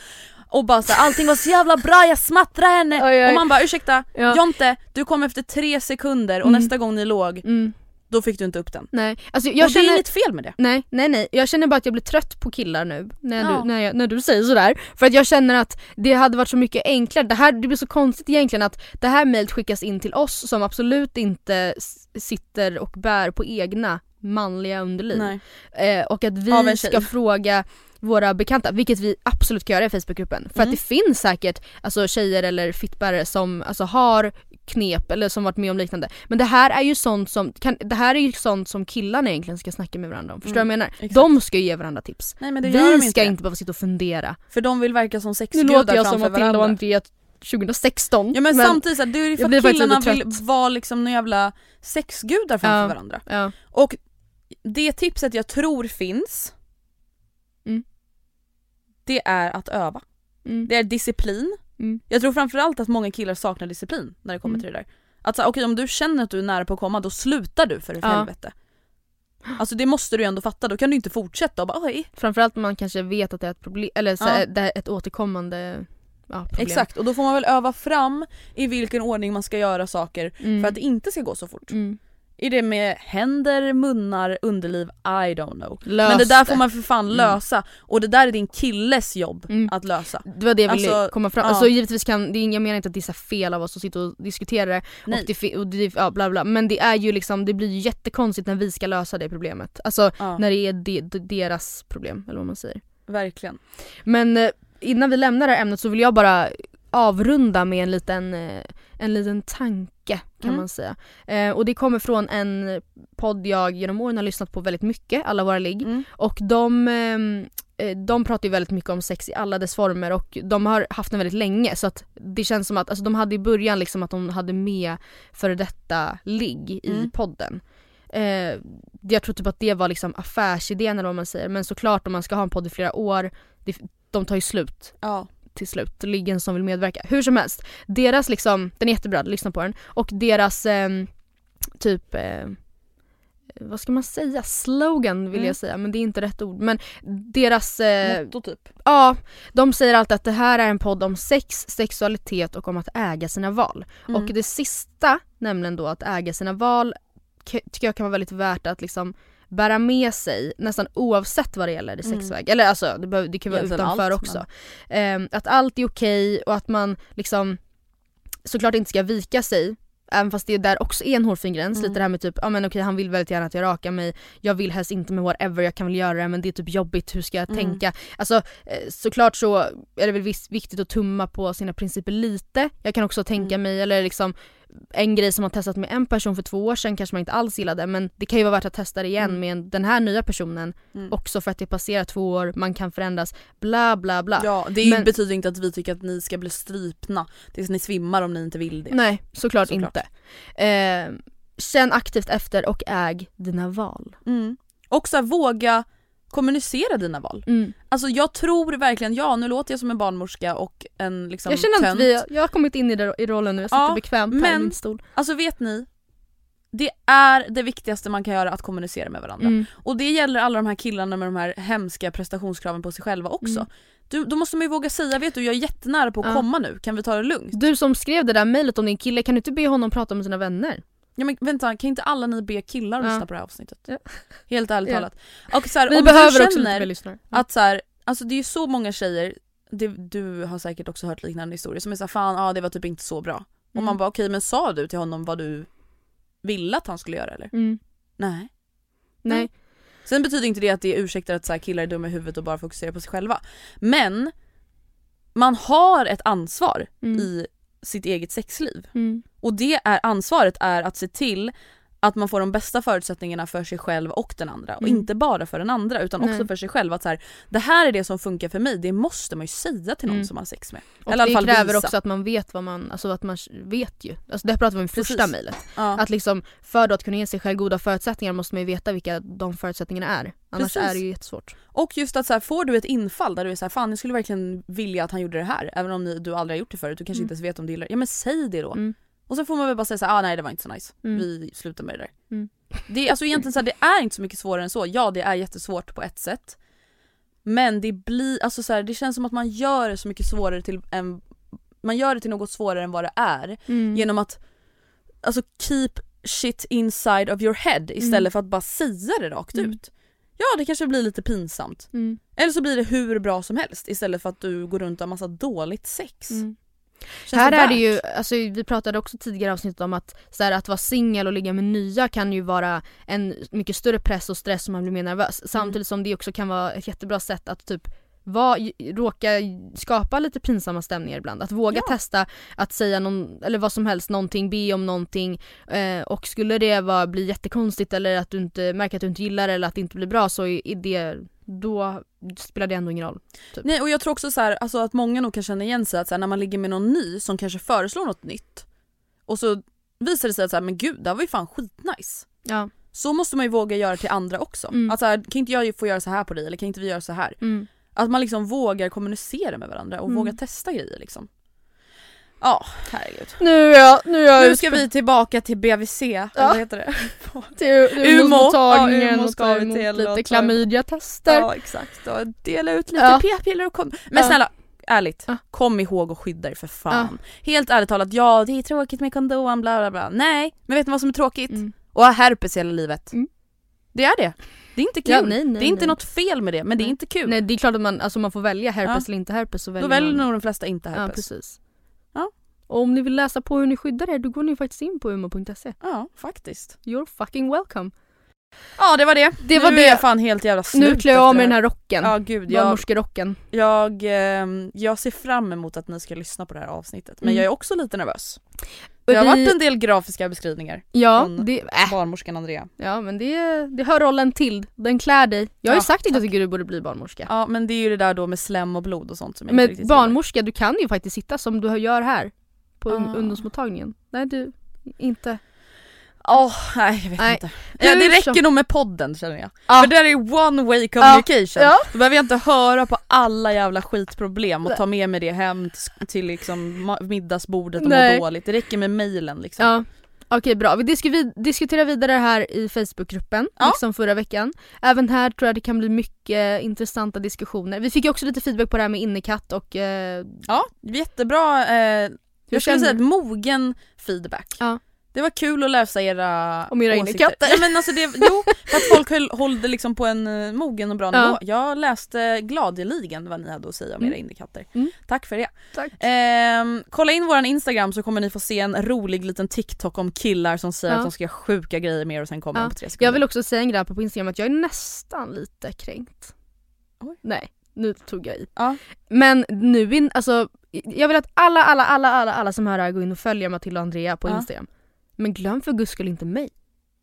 [SPEAKER 4] och bara såhär, allting var så jävla bra, jag smattrade henne!
[SPEAKER 3] Oj, oj.
[SPEAKER 4] Och man bara ursäkta,
[SPEAKER 3] Ja.
[SPEAKER 4] Jonte du kom efter tre sekunder och
[SPEAKER 3] Mm.
[SPEAKER 4] nästa gång ni låg,
[SPEAKER 3] Mm.
[SPEAKER 4] då fick du inte upp den.
[SPEAKER 3] Nej, alltså jag
[SPEAKER 4] och det är
[SPEAKER 3] känner...
[SPEAKER 4] inget fel med det.
[SPEAKER 3] Nej, nej, nej. Jag känner bara att jag blir trött på killar nu när,
[SPEAKER 4] Ja.
[SPEAKER 3] du, när, jag, när du säger sådär. För att jag känner att det hade varit så mycket enklare. Det, här, det blir så konstigt egentligen att det här mejlet skickas in till oss som absolut inte sitter och bär på egna manliga underliv. Eh, och att vi ska fråga våra bekanta, vilket vi absolut ska göra i Facebookgruppen. För
[SPEAKER 4] Mm.
[SPEAKER 3] att det finns säkert alltså, tjejer eller fittbärare som alltså, har knep eller som varit med om liknande. Men det här är ju sånt som, kan, det här är ju sånt som killarna egentligen ska snacka med varandra om. Förstår du
[SPEAKER 4] Mm,
[SPEAKER 3] vad jag menar?
[SPEAKER 4] exakt.
[SPEAKER 3] De ska ju ge varandra tips.
[SPEAKER 4] Nej men
[SPEAKER 3] Vi
[SPEAKER 4] de
[SPEAKER 3] ska
[SPEAKER 4] inte.
[SPEAKER 3] inte behöva sitta och fundera.
[SPEAKER 4] För de vill verka som
[SPEAKER 3] Nu
[SPEAKER 4] sexgudar
[SPEAKER 3] låter jag som
[SPEAKER 4] framför
[SPEAKER 3] Matilda och
[SPEAKER 4] varandra.
[SPEAKER 3] Andrea 2016.
[SPEAKER 4] Ja men, samtidigt så här, det är ju för att killarna vill vara liksom några jävla sexgudar framför
[SPEAKER 3] Ja.
[SPEAKER 4] varandra.
[SPEAKER 3] Ja.
[SPEAKER 4] Och det tipset jag tror finns
[SPEAKER 3] Mm.
[SPEAKER 4] Det är att öva.
[SPEAKER 3] Mm.
[SPEAKER 4] Det är disciplin.
[SPEAKER 3] Mm.
[SPEAKER 4] Jag tror framförallt att många killar saknar disciplin när det kommer
[SPEAKER 3] Mm.
[SPEAKER 4] till det där. Att okej om du känner att du är nära på att komma då slutar du för
[SPEAKER 3] Ja.
[SPEAKER 4] helvete. Alltså det måste du ju ändå fatta, då kan du inte fortsätta och bara oj.
[SPEAKER 3] Framförallt om man kanske vet att det är ett problem, eller så,
[SPEAKER 4] Ja.
[SPEAKER 3] det är ett återkommande ja, problem.
[SPEAKER 4] Exakt och då får man väl öva fram i vilken ordning man ska göra saker
[SPEAKER 3] Mm.
[SPEAKER 4] för att det inte ska gå så fort.
[SPEAKER 3] Mm.
[SPEAKER 4] Är det med händer, munnar, underliv? I don't know.
[SPEAKER 3] Lös
[SPEAKER 4] Men det där får man för fan
[SPEAKER 3] Mm.
[SPEAKER 4] lösa och det där är din killes jobb
[SPEAKER 3] Mm.
[SPEAKER 4] att lösa.
[SPEAKER 3] Det var det jag ville
[SPEAKER 4] Alltså,
[SPEAKER 3] komma fram
[SPEAKER 4] ja.
[SPEAKER 3] Alltså givetvis kan, jag menar inte att det är så fel av oss att sitta och diskutera det
[SPEAKER 4] Nej.
[SPEAKER 3] och, det, och det, ja, bla bla men det är ju liksom, det blir ju jättekonstigt när vi ska lösa det problemet. Alltså
[SPEAKER 4] Ja,
[SPEAKER 3] när det är de, de, deras problem eller vad man säger.
[SPEAKER 4] verkligen.
[SPEAKER 3] Men eh, innan vi lämnar det här ämnet så vill jag bara avrunda med en liten, eh, en liten tanke kan
[SPEAKER 4] Mm.
[SPEAKER 3] man säga. Eh, och det kommer från en podd jag genom åren har lyssnat på väldigt mycket, Alla våra ligg.
[SPEAKER 4] Mm.
[SPEAKER 3] Och de, ehm, eh, de pratar ju väldigt mycket om sex i alla dess former och de har haft den väldigt länge så att det känns som att, alltså de hade i början liksom att de hade med före detta ligg i
[SPEAKER 4] Mm.
[SPEAKER 3] podden. Eh, jag tror typ att det var liksom affärsidén eller vad man säger men såklart om man ska ha en podd i flera år, det, de tar ju slut
[SPEAKER 4] Ja.
[SPEAKER 3] Till slut, liggen som vill medverka. Hur som helst, deras liksom, den är jättebra, lyssna på den. Och deras ehm, typ, eh, vad ska man säga, slogan vill
[SPEAKER 4] Mm.
[SPEAKER 3] jag säga men det är inte rätt ord. Men deras, eh,
[SPEAKER 4] Motto typ.
[SPEAKER 3] ja, de säger alltid att det här är en podd om sex, sexualitet och om att äga sina val.
[SPEAKER 4] Mm.
[SPEAKER 3] Och det sista, nämligen då att äga sina val, tycker jag kan vara väldigt värt att liksom bära med sig nästan oavsett vad det gäller i
[SPEAKER 4] Mm.
[SPEAKER 3] sexväg. Eller alltså det, behöver, det kan vara
[SPEAKER 4] Egentligen
[SPEAKER 3] utanför
[SPEAKER 4] allt,
[SPEAKER 3] också. Ehm, att allt är okej och att man liksom såklart inte ska vika sig Även fast det där också är en hårfin gräns,
[SPEAKER 4] Mm.
[SPEAKER 3] lite det här med typ, ja men okej han vill väldigt gärna att jag rakar mig Jag vill helst inte med whatever, jag kan väl göra det men det är typ jobbigt, hur ska jag
[SPEAKER 4] Mm.
[SPEAKER 3] tänka? Alltså eh, såklart så är det väl viktigt att tumma på sina principer lite Jag kan också tänka
[SPEAKER 4] Mm.
[SPEAKER 3] mig, eller liksom en grej som man testat med en person för två år sedan kanske man inte alls gillade men det kan ju vara värt att testa det igen
[SPEAKER 4] Mm.
[SPEAKER 3] med den här nya personen
[SPEAKER 4] Mm.
[SPEAKER 3] också för att det passerar två år, man kan förändras, bla bla bla.
[SPEAKER 4] Ja, det
[SPEAKER 3] Men-
[SPEAKER 4] betyder inte att vi tycker att ni ska bli strypna tills ni svimmar om ni inte vill det.
[SPEAKER 3] Nej, såklart,
[SPEAKER 4] Såklart.
[SPEAKER 3] inte. Eh, känn aktivt efter och äg dina val.
[SPEAKER 4] Mm. Och så här, våga kommunicera dina val.
[SPEAKER 3] Mm.
[SPEAKER 4] Alltså jag tror verkligen, ja nu låter jag som en barnmorska och en liksom
[SPEAKER 3] jag känner att vi, jag har kommit in i, det, i rollen nu, jag sitter
[SPEAKER 4] Ja,
[SPEAKER 3] bekvämt här i
[SPEAKER 4] men-
[SPEAKER 3] min stol.
[SPEAKER 4] Alltså vet ni, det är det viktigaste man kan göra att kommunicera med varandra.
[SPEAKER 3] Mm.
[SPEAKER 4] Och det gäller alla de här killarna med de här hemska prestationskraven på sig själva också.
[SPEAKER 3] Mm.
[SPEAKER 4] Du, då måste man ju våga säga, vet du jag är jättenära på att
[SPEAKER 3] Ja.
[SPEAKER 4] komma nu, kan vi ta det lugnt?
[SPEAKER 3] Du som skrev det där mejlet om din kille, kan du inte be honom prata med sina vänner?
[SPEAKER 4] Ja men vänta, kan inte alla ni be killar att
[SPEAKER 3] Ja.
[SPEAKER 4] lyssna på det här avsnittet?
[SPEAKER 3] Ja.
[SPEAKER 4] Helt ärligt
[SPEAKER 3] Ja.
[SPEAKER 4] talat. Och så här,
[SPEAKER 3] Vi
[SPEAKER 4] om
[SPEAKER 3] behöver
[SPEAKER 4] du
[SPEAKER 3] också lite fler lyssnare.
[SPEAKER 4] Att så här, alltså det är ju så många tjejer, det, du har säkert också hört liknande historier som är såhär fan ja det var typ inte så bra. Och
[SPEAKER 3] Mm.
[SPEAKER 4] man bara okej men sa du till honom vad du ville att han skulle göra eller?
[SPEAKER 3] Mm.
[SPEAKER 4] Nej.
[SPEAKER 3] Nej.
[SPEAKER 4] Sen betyder inte det att det ursäktar att så här, killar är dumma i huvudet och bara fokuserar på sig själva. Men man har ett ansvar
[SPEAKER 3] Mm.
[SPEAKER 4] i sitt eget sexliv.
[SPEAKER 3] Mm.
[SPEAKER 4] Och det är ansvaret är att se till att man får de bästa förutsättningarna för sig själv och den andra. Och
[SPEAKER 3] Mm.
[SPEAKER 4] inte bara för den andra utan också
[SPEAKER 3] Nej.
[SPEAKER 4] för sig själv. Att så här, det här är det som funkar för mig, det måste man ju säga till någon
[SPEAKER 3] Mm.
[SPEAKER 4] som man har sex med.
[SPEAKER 3] Och
[SPEAKER 4] Eller
[SPEAKER 3] det kräver
[SPEAKER 4] visa.
[SPEAKER 3] också att man vet vad man, alltså att man vet ju. Alltså det här pratade vi om i första mejlet.
[SPEAKER 4] Ja.
[SPEAKER 3] Att liksom för att kunna ge sig själv goda förutsättningar måste man ju veta vilka de förutsättningarna är. Annars
[SPEAKER 4] Precis.
[SPEAKER 3] är det ju jättesvårt.
[SPEAKER 4] Och just att så här, får du ett infall där du är så här, fan jag skulle verkligen vilja att han gjorde det här även om ni, du aldrig har gjort det förut, du kanske
[SPEAKER 3] Mm.
[SPEAKER 4] inte ens vet om du gillar det. Ja men säg det då.
[SPEAKER 3] Mm.
[SPEAKER 4] Och så får man väl bara säga så här, ah nej det var inte så nice,
[SPEAKER 3] Mm.
[SPEAKER 4] vi slutar med det där.
[SPEAKER 3] Mm.
[SPEAKER 4] Det är alltså egentligen så här, det är inte så mycket svårare än så. Ja det är jättesvårt på ett sätt. Men det blir, alltså så här, det känns som att man gör det så mycket svårare till en, man gör det till något svårare än vad det är.
[SPEAKER 3] Mm.
[SPEAKER 4] Genom att alltså keep shit inside of your head istället
[SPEAKER 3] Mm.
[SPEAKER 4] för att bara säga det rakt
[SPEAKER 3] Mm.
[SPEAKER 4] ut. Ja det kanske blir lite pinsamt.
[SPEAKER 3] Mm.
[SPEAKER 4] Eller så blir det hur bra som helst istället för att du går runt och har massa dåligt sex. Känns
[SPEAKER 3] Här är
[SPEAKER 4] värt?
[SPEAKER 3] det ju, alltså vi pratade också tidigare i avsnittet om att, så här, att vara singel och ligga med nya kan ju vara en mycket större press och stress om man blir mer nervös.
[SPEAKER 4] Mm.
[SPEAKER 3] Samtidigt som det också kan vara ett jättebra sätt att typ var, råka skapa lite pinsamma stämningar ibland. Att våga
[SPEAKER 4] Ja.
[SPEAKER 3] testa att säga någon, eller vad som helst, någonting, be om någonting eh, och skulle det vara, bli jättekonstigt eller att du inte märker att du inte gillar det eller att det inte blir bra så är är det, då spelar det ändå ingen roll.
[SPEAKER 4] Nej och jag tror också så här, alltså att många nog kan känna igen sig att här, när man ligger med någon ny som kanske föreslår något nytt och så visar det sig att så här, men gud det här var ju fan skitnice.
[SPEAKER 3] Ja.
[SPEAKER 4] Så måste man ju våga göra till andra också.
[SPEAKER 3] Mm.
[SPEAKER 4] Att så här, kan inte jag få göra så här på dig eller kan inte vi göra så här?
[SPEAKER 3] Mm.
[SPEAKER 4] Att man liksom vågar kommunicera med varandra och
[SPEAKER 3] Mm.
[SPEAKER 4] vågar testa grejer liksom. Ja, herregud.
[SPEAKER 3] Nu är jag, nu är jag
[SPEAKER 4] Nu ska vi tillbaka till BVC, eller vad heter det?
[SPEAKER 3] till
[SPEAKER 4] Umo.
[SPEAKER 3] ungdomsmottagningen
[SPEAKER 4] Ja, Umo
[SPEAKER 3] och ta emot lite klamydiatester.
[SPEAKER 4] Ja exakt, och dela ut lite
[SPEAKER 3] Ja.
[SPEAKER 4] p-piller och kom. Men
[SPEAKER 3] Ja.
[SPEAKER 4] snälla, ärligt,
[SPEAKER 3] Ja.
[SPEAKER 4] kom ihåg och skydda dig för fan. Helt ärligt talat, ja det är tråkigt med kondom bla bla bla. Nej, men vet ni vad som är tråkigt?
[SPEAKER 3] Mm.
[SPEAKER 4] Och ha herpes hela livet.
[SPEAKER 3] Mm.
[SPEAKER 4] Det är det. Det är inte kul.
[SPEAKER 3] Ja, nej, nej,
[SPEAKER 4] det är inte
[SPEAKER 3] nej.
[SPEAKER 4] något fel med det, men det är inte kul.
[SPEAKER 3] Nej det är klart att man, alltså man får välja herpes
[SPEAKER 4] Ja.
[SPEAKER 3] eller inte herpes så
[SPEAKER 4] Då
[SPEAKER 3] väljer
[SPEAKER 4] väljer
[SPEAKER 3] man.
[SPEAKER 4] nog de flesta inte
[SPEAKER 3] Ja
[SPEAKER 4] herpes.
[SPEAKER 3] precis. Och om ni vill läsa på hur ni skyddar er då går ni faktiskt in på umo.se.
[SPEAKER 4] Ja, faktiskt.
[SPEAKER 3] You're fucking welcome.
[SPEAKER 4] Ja det var det.
[SPEAKER 3] Det var
[SPEAKER 4] nu
[SPEAKER 3] det.
[SPEAKER 4] är jag fan helt jävla slut
[SPEAKER 3] nu klär jag av mig den här rocken.
[SPEAKER 4] Ja gud, jag,
[SPEAKER 3] Barnmorskerocken.
[SPEAKER 4] jag, ehm, jag ser fram emot att ni ska lyssna på det här avsnittet. Men
[SPEAKER 3] Mm.
[SPEAKER 4] jag är också lite nervös. Det har varit en del grafiska beskrivningar.
[SPEAKER 3] Ja,
[SPEAKER 4] från
[SPEAKER 3] det, äh,
[SPEAKER 4] Barnmorskan Andrea.
[SPEAKER 3] ja men det, det hör rollen till. Den klär dig. Jag har ju
[SPEAKER 4] Ja,
[SPEAKER 3] sagt att jag tycker du borde bli barnmorska.
[SPEAKER 4] Ja men det är ju det där då med slem och blod och sånt som jag inte
[SPEAKER 3] Men
[SPEAKER 4] riktigt
[SPEAKER 3] barnmorska, du kan ju faktiskt sitta som du gör här. På
[SPEAKER 4] Ah.
[SPEAKER 3] ungdomsmottagningen. Nej du, inte.
[SPEAKER 4] Åh nej jag vet
[SPEAKER 3] Nej.
[SPEAKER 4] inte. Ja, det räcker nog med podden känner jag.
[SPEAKER 3] Ja.
[SPEAKER 4] För där är one way communication.
[SPEAKER 3] Ja.
[SPEAKER 4] Då behöver jag inte höra på alla jävla skitproblem och ta med mig det hem till, till liksom middagsbordet och
[SPEAKER 3] Nej.
[SPEAKER 4] må dåligt. Det räcker med mailen liksom.
[SPEAKER 3] Ja. Okej bra, vi diskuterar vidare här i Facebookgruppen,
[SPEAKER 4] Ja.
[SPEAKER 3] liksom förra veckan. Även här tror jag det kan bli mycket intressanta diskussioner. Vi fick ju också lite feedback på det här med innekatt och... Eh,
[SPEAKER 4] Ja, jättebra. Eh, jag skulle säga ett mogen feedback.
[SPEAKER 3] Ja.
[SPEAKER 4] Det var kul att läsa era
[SPEAKER 3] Om era innekatter.
[SPEAKER 4] Ja, men alltså det, jo, att folk höll, höll det liksom på en eh, mogen och bra
[SPEAKER 3] Ja.
[SPEAKER 4] nivå. Jag läste gladeligen vad ni hade att säga om
[SPEAKER 3] Mm.
[SPEAKER 4] era innekatter.
[SPEAKER 3] Mm.
[SPEAKER 4] Tack för det.
[SPEAKER 3] Tack.
[SPEAKER 4] Ehm, kolla in våran instagram så kommer ni få se en rolig liten TikTok om killar som säger
[SPEAKER 3] Ja.
[SPEAKER 4] att de ska göra sjuka grejer med er och sen kommer
[SPEAKER 3] Ja.
[SPEAKER 4] på tre sekunder.
[SPEAKER 3] Jag vill också säga en grej på Instagram att jag är nästan lite kränkt.
[SPEAKER 4] Oj.
[SPEAKER 3] Nej, nu tog jag i.
[SPEAKER 4] Ja.
[SPEAKER 3] Men nu, in, alltså, jag vill att alla, alla, alla, alla, alla som hör det här går in och följer Matilda och Andrea på
[SPEAKER 4] Ja.
[SPEAKER 3] Instagram. Men glöm för guds skull inte mig.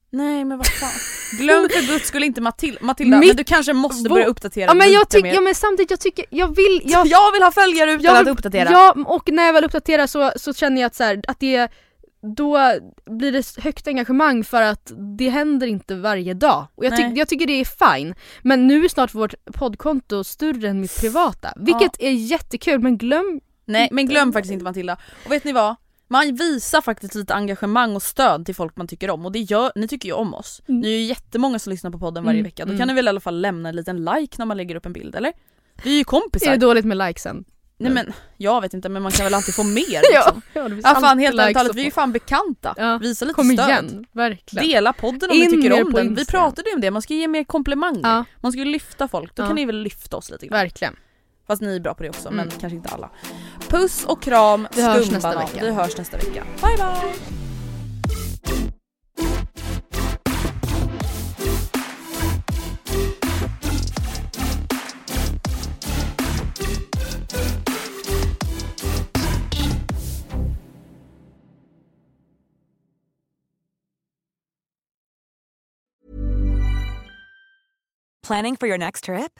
[SPEAKER 4] Nej men vad fan. Glöm för guds skull inte Matil- Matilda,
[SPEAKER 3] Mitt
[SPEAKER 4] men du kanske måste börja uppdatera
[SPEAKER 3] Ja men
[SPEAKER 4] lite
[SPEAKER 3] jag tycker,
[SPEAKER 4] mer.
[SPEAKER 3] ja men samtidigt jag tycker, jag vill, jag,
[SPEAKER 4] Jag vill ha följare utan att uppdatera.
[SPEAKER 3] Ja och när jag väl uppdaterar så, så känner jag att, så här, att det då blir det högt engagemang för att det händer inte varje dag. Och jag, tyck,
[SPEAKER 4] Nej.
[SPEAKER 3] jag tycker det är fine. Men nu är snart vårt poddkonto större än mitt privata. Vilket är jättekul men glöm
[SPEAKER 4] Nej men glöm faktiskt inte Matilda. Och vet ni vad? Man visar faktiskt lite engagemang och stöd till folk man tycker om och det gör, ni tycker ju om oss.
[SPEAKER 3] Mm.
[SPEAKER 4] Ni är ju jättemånga som lyssnar på podden varje
[SPEAKER 3] Mm,
[SPEAKER 4] vecka, då
[SPEAKER 3] mm.
[SPEAKER 4] kan ni väl i alla fall lämna en liten like när man lägger upp en bild eller? Vi är ju
[SPEAKER 3] är
[SPEAKER 4] kompisar.
[SPEAKER 3] det dåligt med likesen.
[SPEAKER 4] Nej men jag vet inte men man kan väl alltid få mer liksom.
[SPEAKER 3] ja,
[SPEAKER 4] Ja fan
[SPEAKER 3] alltid
[SPEAKER 4] helt ärligt talat, vi är ju fan bekanta.
[SPEAKER 3] Ja,
[SPEAKER 4] Visa lite
[SPEAKER 3] Kom
[SPEAKER 4] stöd.
[SPEAKER 3] igen, verkligen.
[SPEAKER 4] Dela podden om
[SPEAKER 3] In
[SPEAKER 4] ni tycker om den. Vi pratade ju om det, man ska ge mer komplimanger.
[SPEAKER 3] Ja,
[SPEAKER 4] Man ska ju lyfta folk, då kan ni väl lyfta oss lite grann.
[SPEAKER 3] verkligen.
[SPEAKER 4] Fast ni är bra på det också
[SPEAKER 3] mm.
[SPEAKER 4] men kanske inte alla. Puss och kram,
[SPEAKER 3] Vi hörs
[SPEAKER 4] skumbanan.
[SPEAKER 3] nästa vecka.
[SPEAKER 4] Vi hörs nästa vecka. Bye bye!
[SPEAKER 7] Planning for your next trip?